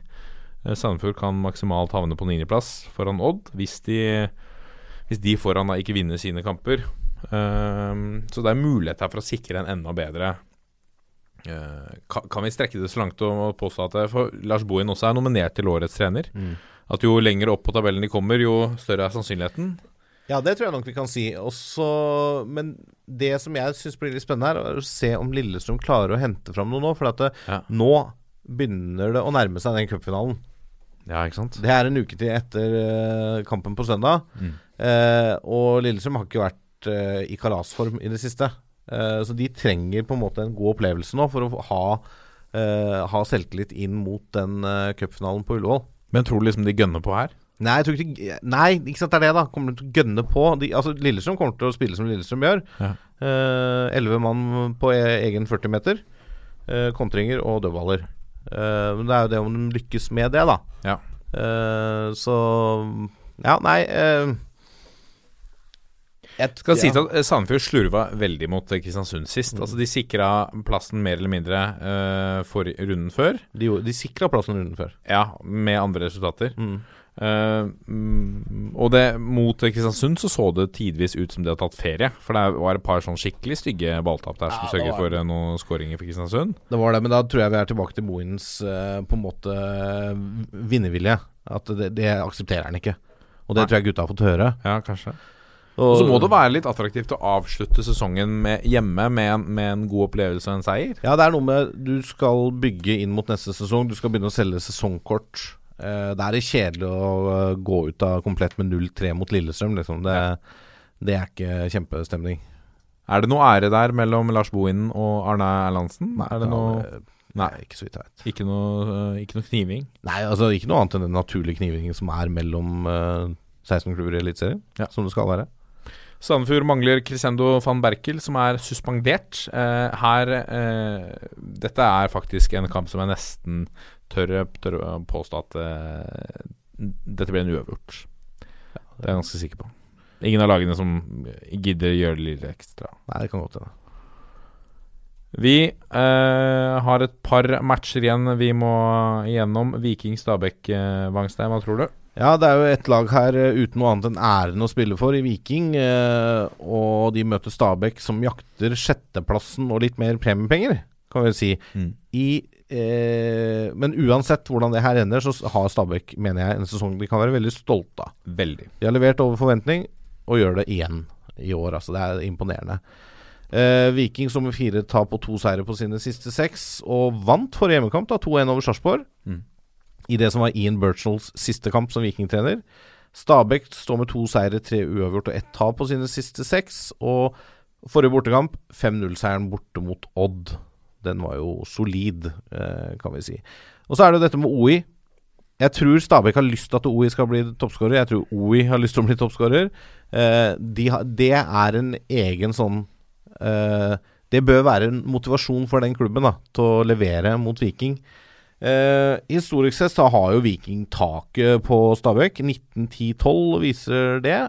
S6: Uh, Sandefjord kan maksimalt havne på niendeplass foran Odd hvis de hvis de foran da ikke vinner sine kamper. Så det er mulighet her for å sikre en enda bedre kan, kan vi strekke det så langt og påstå at Lars Bohin også er nominert til årets trener? At jo lenger opp på tabellen de kommer, jo større er sannsynligheten?
S7: Ja, det tror jeg nok vi kan si. Også, men det som jeg syns blir litt spennende her, er å se om Lillestrøm klarer å hente fram noe nå. For at det,
S6: Ja.
S7: nå begynner det å nærme seg den cupfinalen.
S6: Ja, ikke sant?
S7: Det er en uke til etter eh, kampen på søndag.
S6: Mm.
S7: Eh, og Lillestrøm har ikke vært eh, i kalasform i det siste. Eh, så de trenger på en måte en god opplevelse nå for å ha, eh, ha selvtillit inn mot den uh, cupfinalen på Ullevål.
S6: Men tror du liksom de gønner på her?
S7: Nei, jeg tror ikke de, Nei, ikke sant, det er det, da. Kommer de til å gønne på? De, altså, Lillestrøm kommer til å spille som Lillestrøm gjør.
S6: Ja.
S7: Elleve mann på e egen 40-meter. Eh, kontringer og dødballer. Eh, men det er jo det om de lykkes med det, da.
S6: Ja.
S7: Eh, så Ja, nei eh, jeg,
S6: Skal
S7: ja.
S6: si at eh, Sandefjord slurva veldig mot eh, Kristiansund sist. Altså De sikra plassen mer eller mindre uh, for runden før.
S7: De, de sikra plassen runden før.
S6: Ja, med andre resultater.
S7: Mm.
S6: Mm, og det mot Kristiansund så så det tidvis ut som de hadde tatt ferie. For det var et par sånn skikkelig stygge balltap der som
S7: Ja,
S6: sørger for uh, noen skåringer for Kristiansund.
S7: Det var det, men da tror jeg vi er tilbake til Moens uh, på en måte vinnervilje. At det, det aksepterer han ikke. Og det
S6: Nei.
S7: tror jeg gutta har fått høre.
S6: Ja, kanskje. Og så må det være litt attraktivt å avslutte sesongen med, hjemme med en, med en god opplevelse og en seier.
S7: Ja, det er noe med Du skal bygge inn mot neste sesong. Du skal begynne å selge sesongkort. Eh, det er kjedelig å eh, gå ut av komplett med 0-3 mot Lillestrøm, liksom. Det, det er ikke kjempestemning.
S6: Er det noe ære der mellom Lars Bohinen og Arne Erlandsen? Er det noe Nei.
S7: Nei, ikke så vidt jeg vet.
S6: Ikke noe, øh, ikke noe kniving?
S7: Nei, altså ikke noe annet enn den naturlige knivingen som er mellom uh, 16 klubber i Eliteserien,
S6: Ja.
S7: som det skal være.
S6: Sandefjord mangler Crescendo van Berkel, som er suspendert. Eh, her eh, Dette er faktisk en kamp som jeg nesten tør, tør å påstå at eh, dette blir en uavgjort. Det er jeg ganske sikker på. Ingen av lagene som gidder gjøre det litt ekstra.
S7: Nei, det kan godt hende.
S6: Vi eh, har et par matcher igjen vi må igjennom. Viking, Stabæk, eh, Wangstein, hva tror du?
S7: Ja, det er jo et lag her eh, uten noe annet enn æren å spille for i Viking. eh, og de møter Stabæk, som jakter sjetteplassen og litt mer premiepenger, kan vi si.
S6: Mm.
S7: I, eh, men uansett hvordan det her ender, så har Stabæk, mener jeg, en sesong de kan være veldig stolte av.
S6: Veldig.
S7: De har levert over forventning, og gjør det igjen i år. Altså, det er imponerende. Eh, Viking som med fire tap og to seire på sine siste seks, og vant forrige hjemmekamp, da 2-1 over Sarpsborg.
S6: Mm.
S7: I det som var Ian Birchnells siste kamp som vikingtrener. Stabæk står med to seire, tre uavgjort og ett tap på sine siste seks. Og forrige bortekamp, 5-0-seieren borte mot Odd. Den var jo solid, eh, kan vi si. Og så er det jo dette med OI. Jeg tror Stabæk har lyst til at OI skal bli toppskårer. Jeg tror OI har lyst til å bli toppskårer. Eh, de det er en egen sånn eh, Det bør være en motivasjon for den klubben da til å levere mot Viking. Eh, historisk sett så har jo Viking taket på Stabæk. 1910-12 viser det.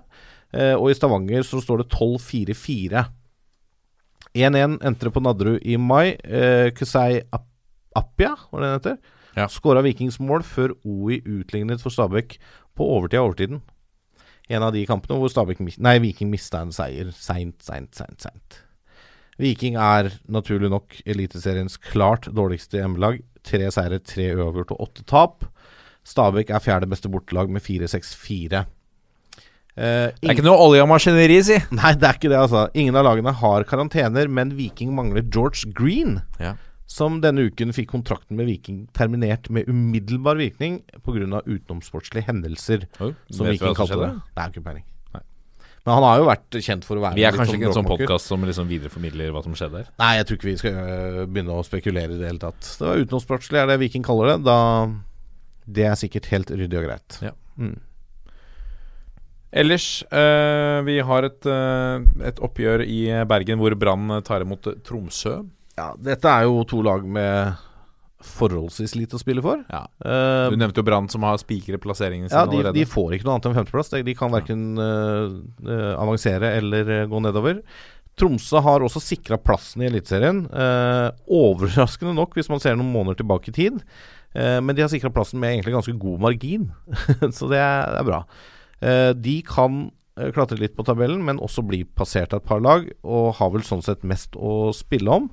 S7: Eh, og i Stavanger så står det 12-4-4. 1-1 endte det på Nadderud i mai. Eh, Kusei Ap Appia, var det den heter?
S6: Ja.
S7: Skåra Vikings mål før OI utlignet for Stabæk på overtid av overtiden. En av de kampene hvor Stabæk, nei, Viking mista en seier seint, seint, seint. seint. Viking er naturlig nok Eliteseriens klart dårligste hjemmelag. Tre seire, tre uavgjort og åtte tap. Stabæk er fjerde beste bortelag med 4-6-4. Eh,
S6: Det er ikke noe olje og maskineri, si!
S7: Nei, det er ikke det, altså. Ingen av lagene har karantener, men Viking mangler George Green.
S6: Ja.
S7: Som denne uken fikk kontrakten med Viking terminert med umiddelbar virkning pga. utenomsportslige hendelser.
S6: Oi,
S7: Som Viking kalte det. Det er ikke peiling. Men han har jo vært kjent for å være
S6: Vi er kanskje ikke en sånn
S7: bråkmåker.
S6: podkast som liksom videreformidler hva som skjedde her.
S7: Nei, jeg tror ikke vi skal øh, begynne å spekulere i det hele tatt. Det var utenomsportslig, er det Viking kaller det. Da Det er sikkert helt ryddig og greit.
S6: Ja.
S7: Mm.
S6: Ellers, eh, vi har et, eh, et oppgjør i Bergen hvor Brann tar imot Tromsø.
S7: Ja, dette er jo to lag med forholdsvis lite å spille for.
S6: Ja.
S7: Eh,
S6: Du nevnte jo Brann som har spikret plasseringen sin
S7: ja, de,
S6: allerede.
S7: de får ikke noe annet enn femteplass. De, de kan verken øh, øh, avansere eller gå nedover. Tromsø har også sikra plassen i Eliteserien. Uh, overraskende nok, hvis man ser noen måneder tilbake i tid. Eh, men de har sikra plassen med egentlig ganske god margin, så det er, det er bra. Eh, de kan eh, klatre litt på tabellen, men også bli passert av et par lag, og har vel sånn sett mest å spille om.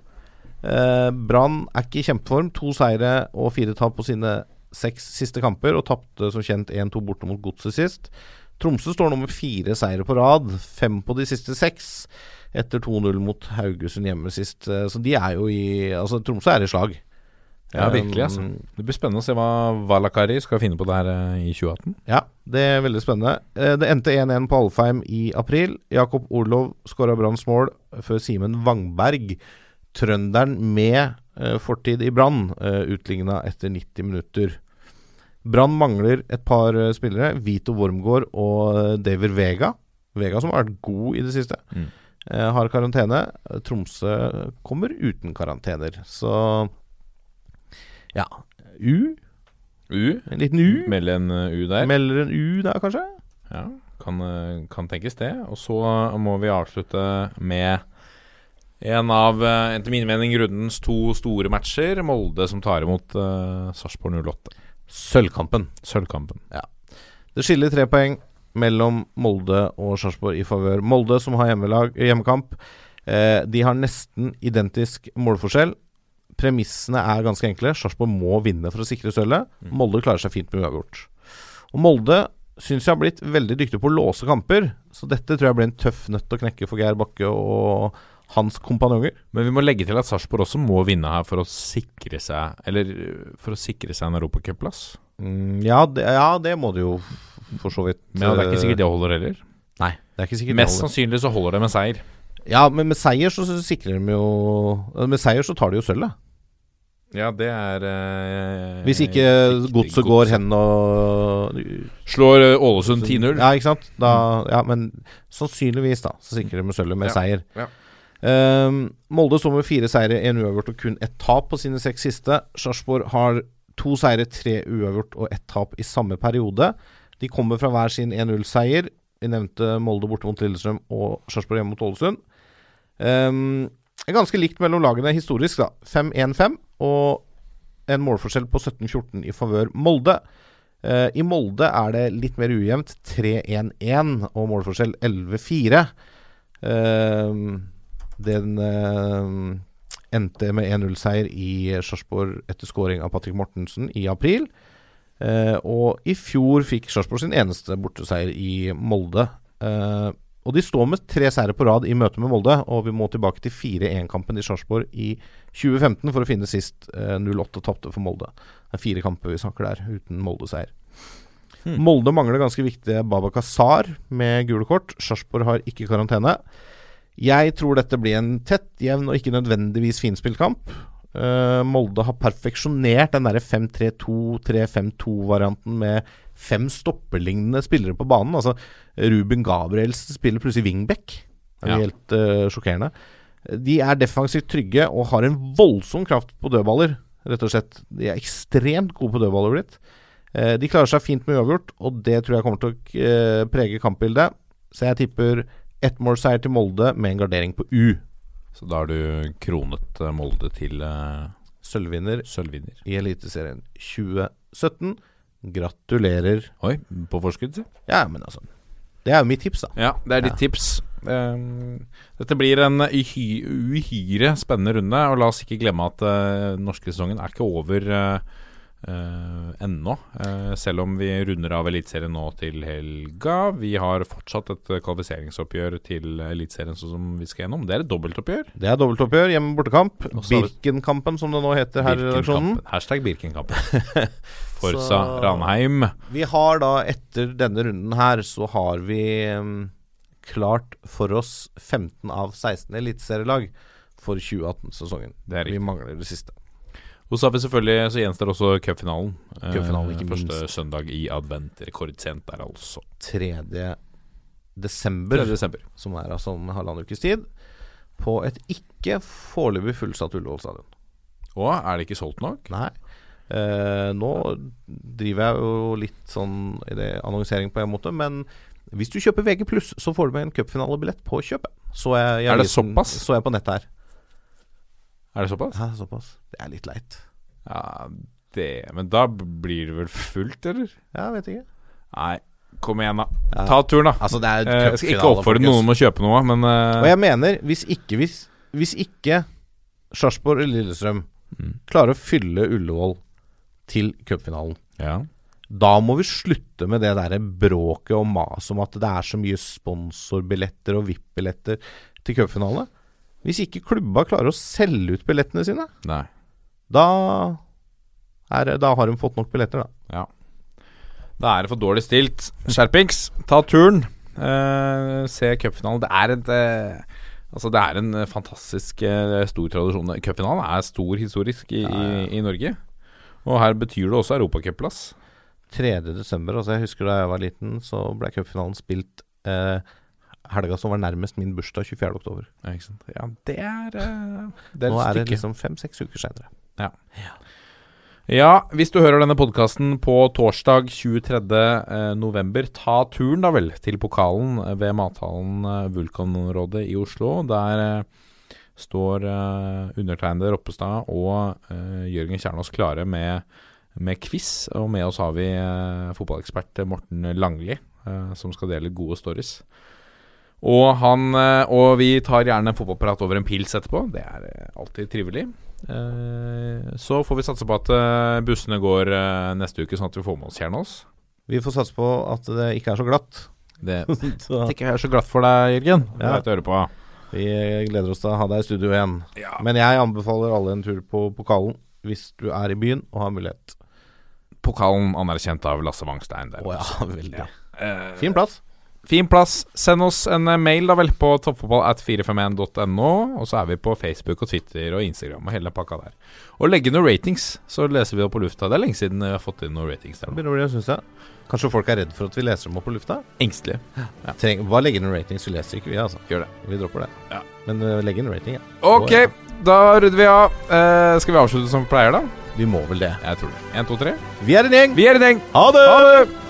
S7: Eh, Brann er ikke i kjempeform. To seire og fire tap på sine seks siste kamper, og tapte som kjent 1-2 borte mot Godset sist. Tromsø står nå med fire seire på rad, fem på de siste seks, etter 2-0 mot Haugesund hjemme sist. Eh, Så de er jo i Altså, Tromsø er i slag.
S6: Ja, virkelig. altså Det blir spennende å se hva Valakari skal finne på der eh, i 2018.
S7: Ja, det er veldig spennende. Eh, Det endte 1-1 på Alfheim i april. Jakob Orlov skåra Branns mål før Simen Wangberg, trønderen med eh, fortid i Brann, uh, utligna etter 90 minutter. Brann mangler et par eh, spillere. Vito Wormgård og eh, David Vega. Vega som har vært god i det siste.
S6: Mm.
S7: eh, har karantene. Tromsø kommer uten karantener. Så ja. U.
S6: U.
S7: En liten U.
S6: Melder en eh, U der.
S7: Melder en U der, kanskje?
S6: Ja, kan, eh, kan tenkes det. Og så må vi avslutte med en av, eh, etter min mening, rundens to store matcher. Molde som tar imot uh, Sarpsborg 08.
S7: Sølvkampen.
S6: Sølvkampen.
S7: Det skiller tre poeng mellom Molde og Sarpsborg i favør. Molde, som har hjemmelag, hjemmekamp, eh, de har nesten identisk målforskjell. Premissene er ganske enkle. Sarpsborg må vinne for å sikre sølvet. Molde klarer seg fint med uavgjort. Og Molde syns jeg har blitt veldig dyktig på å låse kamper, så dette tror jeg blir en tøff nøtt å knekke for Geir Bakke og hans kompanjonger.
S6: Men vi må legge til at Sarpsborg også må vinne her for å sikre seg Eller for å sikre seg en europacupplass.
S7: Mm, ja, ja, det må det jo for så vidt.
S6: Men ja, det er ikke sikkert det holder heller.
S7: Nei, det er ikke sikkert
S6: Mest
S7: det holder.
S6: sannsynlig så holder det med seier.
S7: Ja, men med seier så sikrer de jo Med seier så tar de jo sølvet.
S6: Ja, det er eh,
S7: Hvis ikke godset går hen og
S6: Slår eh, Ålesund 10-0.
S7: Ja, ikke sant? Da, ja, men sannsynligvis, da, så sikrer de med sølvet med
S6: Ja,
S7: seier.
S6: ja.
S7: Ehm, Molde står med fire seire, én uavgjort og kun ett tap på sine seks siste. Sarpsborg har to seire, tre uavgjort og ett tap i samme periode. De kommer fra hver sin 1-0-seier. Vi nevnte Molde borte mot Lillestrøm og Sarpsborg hjemme mot Ålesund. Um, ganske likt mellom lagene historisk, da. 5-1-5 og en målforskjell på 17-14 i favør Molde. Uh, I Molde er det litt mer ujevnt. 3-1-1 og målforskjell 11-4. Eh, den eh, endte med 1-0-seier i Sarpsborg etter scoring av Patrick Mortensen i april. Eh, og i fjor fikk Sarpsborg sin eneste borteseier i Molde. Eh, og de står med tre seire på rad i møte med Molde, og vi må tilbake til 4-1-kampen i Sarpsborg i 2015 for å finne sist eh, 08 tapte for Molde. Det er fire kamper vi snakker der, uten Molde-seier. Molde mangler ganske viktige Baba Kazar med gule kort. Sarpsborg har ikke karantene. Jeg tror dette blir en tett, jevn og ikke nødvendigvis finspilt kamp. Uh, Molde har perfeksjonert den derre 5-3-2-3-5-2-varianten med fem stopperlignende spillere på banen. Altså Ruben Gabrielsen spiller plutselig wingback. Det er
S6: Ja.
S7: helt uh, sjokkerende. De er defensivt trygge og har en voldsom kraft på dødballer, rett og slett. De er ekstremt gode på dødballer blitt. Eh, de klarer seg fint med uavgjort, og det tror jeg kommer til å eh, prege kampbildet. Så jeg tipper ettmålseier til Molde med en gardering på U.
S6: Så da har du kronet eh, Molde til uh,
S7: Sølvvinner
S6: sølvvinner.
S7: i Eliteserien 2017. Gratulerer.
S6: Oi, på forskudd, si.
S7: Ja, men altså Det er jo mitt tips, da.
S6: Ja, det er ditt tips. Um, dette blir en uhy uhyre spennende runde, og la oss ikke glemme at uh, norske sesongen er ikke over uh, uh, ennå. Uh, selv om vi runder av Eliteserien nå til helga. Vi har fortsatt et kvalifiseringsoppgjør til Eliteserien sånn som vi skal gjennom. Det er et dobbeltoppgjør.
S7: Det er dobbeltoppgjør,
S6: har vi-
S7: Birkenkampen, som det nå heter her i redaksjonen.
S6: Hashtag Birkenkampen. Forsa Ranheim.
S7: Vi har da, etter denne runden her, så har vi um, klart for oss 15 av 16 eliteserielag for 2018-sesongen.
S6: Er
S7: Vi mangler det siste.
S6: Og så har vi selvfølgelig Så gjenstår også cupfinalen. Eh,
S7: Cupfinalen, ikke
S6: Første søndag i advent. Rekordsent der, altså.
S7: 3. desember,
S6: 3. desember.
S7: som er altså om halvannen ukes tid, på et ikke foreløpig fullsatt Ullevål stadion.
S6: Å, er det ikke solgt nok?
S7: Nei. Eh, nå driver jeg jo litt sånn i det annonsering på en måte, men hvis du kjøper VG+, så får du med en cupfinalebillett på kjøpet. Så jeg, jeg,
S6: Er det såpass?
S7: Så jeg på nettet her.
S6: Er det såpass?
S7: Ja, såpass. Det er litt leit.
S6: Ja, det Men da blir det vel fullt, eller?
S7: Ja, vet ikke.
S6: Nei, kom igjen, da.
S7: Ja.
S6: Ta turen, da.
S7: Altså, det er
S6: Eh, jeg skal ikke oppfordre noen om å kjøpe noe, men eh,
S7: Og jeg mener, hvis ikke Hvis, hvis ikke Sarpsborg eller Lillestrøm
S6: Mm.
S7: klarer å fylle Ullevål til cupfinalen,
S6: ja.
S7: da må vi slutte med det derre bråket og maset om at det er så mye sponsorbilletter og VIP-billetter til cupfinale. Hvis ikke klubba klarer å selge ut billettene sine,
S6: Nei.
S7: da, er, da har de fått nok billetter, da.
S6: Ja. Da er det for dårlig stilt. Skjerpings, ta turen. Eh, se cupfinalen. Det er et eh, Altså Det er en fantastisk eh, stor tradisjon. Cupfinalen er stor historisk i, i, i Norge. Og her betyr det også europacupplass.
S7: 3. desember, altså jeg husker da jeg var liten, så ble cupfinalen spilt eh, helga som var nærmest min bursdag, 24. oktober.
S6: Ja, ikke sant? Ja, det er eh, Det er
S7: Nå er det liksom fem-seks uker seinere.
S6: Ja, Ja, hvis du hører denne podkasten på torsdag 23. eh, november, ta turen da vel til pokalen ved mathallen Vulkanområdet i Oslo. Der eh, står eh, undertegnede Roppestad og eh, Jørgen Kjernås klare med, med quiz. Og med oss har vi eh, fotballekspert Morten Langli, eh, som skal dele gode stories. Og, han, eh, og vi tar gjerne fotballprat over en pils etterpå. Det er eh, alltid trivelig. Eh, Så får vi satse på at bussene går neste uke, sånn at vi får med oss Kjernås.
S7: Vi får satse på at det ikke er så glatt.
S6: Det
S7: så
S6: at ikke er så glatt for deg, Jørgen. Det vet jeg høre på.
S7: vi gleder oss til å ha deg i studio igjen.
S6: Ja.
S7: Men jeg anbefaler alle en tur på pokalen hvis du er i byen og har mulighet.
S6: pokalen anerkjent av Lasse Wangstein der.
S7: Oh, ja, veldig.
S6: Ja.
S7: Fin plass.
S6: Fin plass. Send oss en eh, mail da vel på toppfotballat451.no. Og så er vi på Facebook og Twitter og Instagram og hele pakka der. Og legge noen ratings, så leser vi det på lufta. Det er lenge siden vi har fått inn noen ratings der.
S7: Begynner å bli, jeg. Kanskje folk er redd for at vi leser dem opp på lufta?
S6: Engstelige.
S7: Treng, bare legge inn ratings, vi leser ikke vi, altså.
S6: Gjør det.
S7: Vi dropper det.
S6: Ja.
S7: Men uh, legg inn rating, ja.
S6: Ok, da rydder vi av. Uh, skal vi avslutte som vi pleier, da?
S7: Vi må vel det.
S6: Jeg tror det. Én, to, tre.
S7: Vi er en gjeng!
S6: Vi er en gjeng!
S7: Ha det!
S6: Ha det!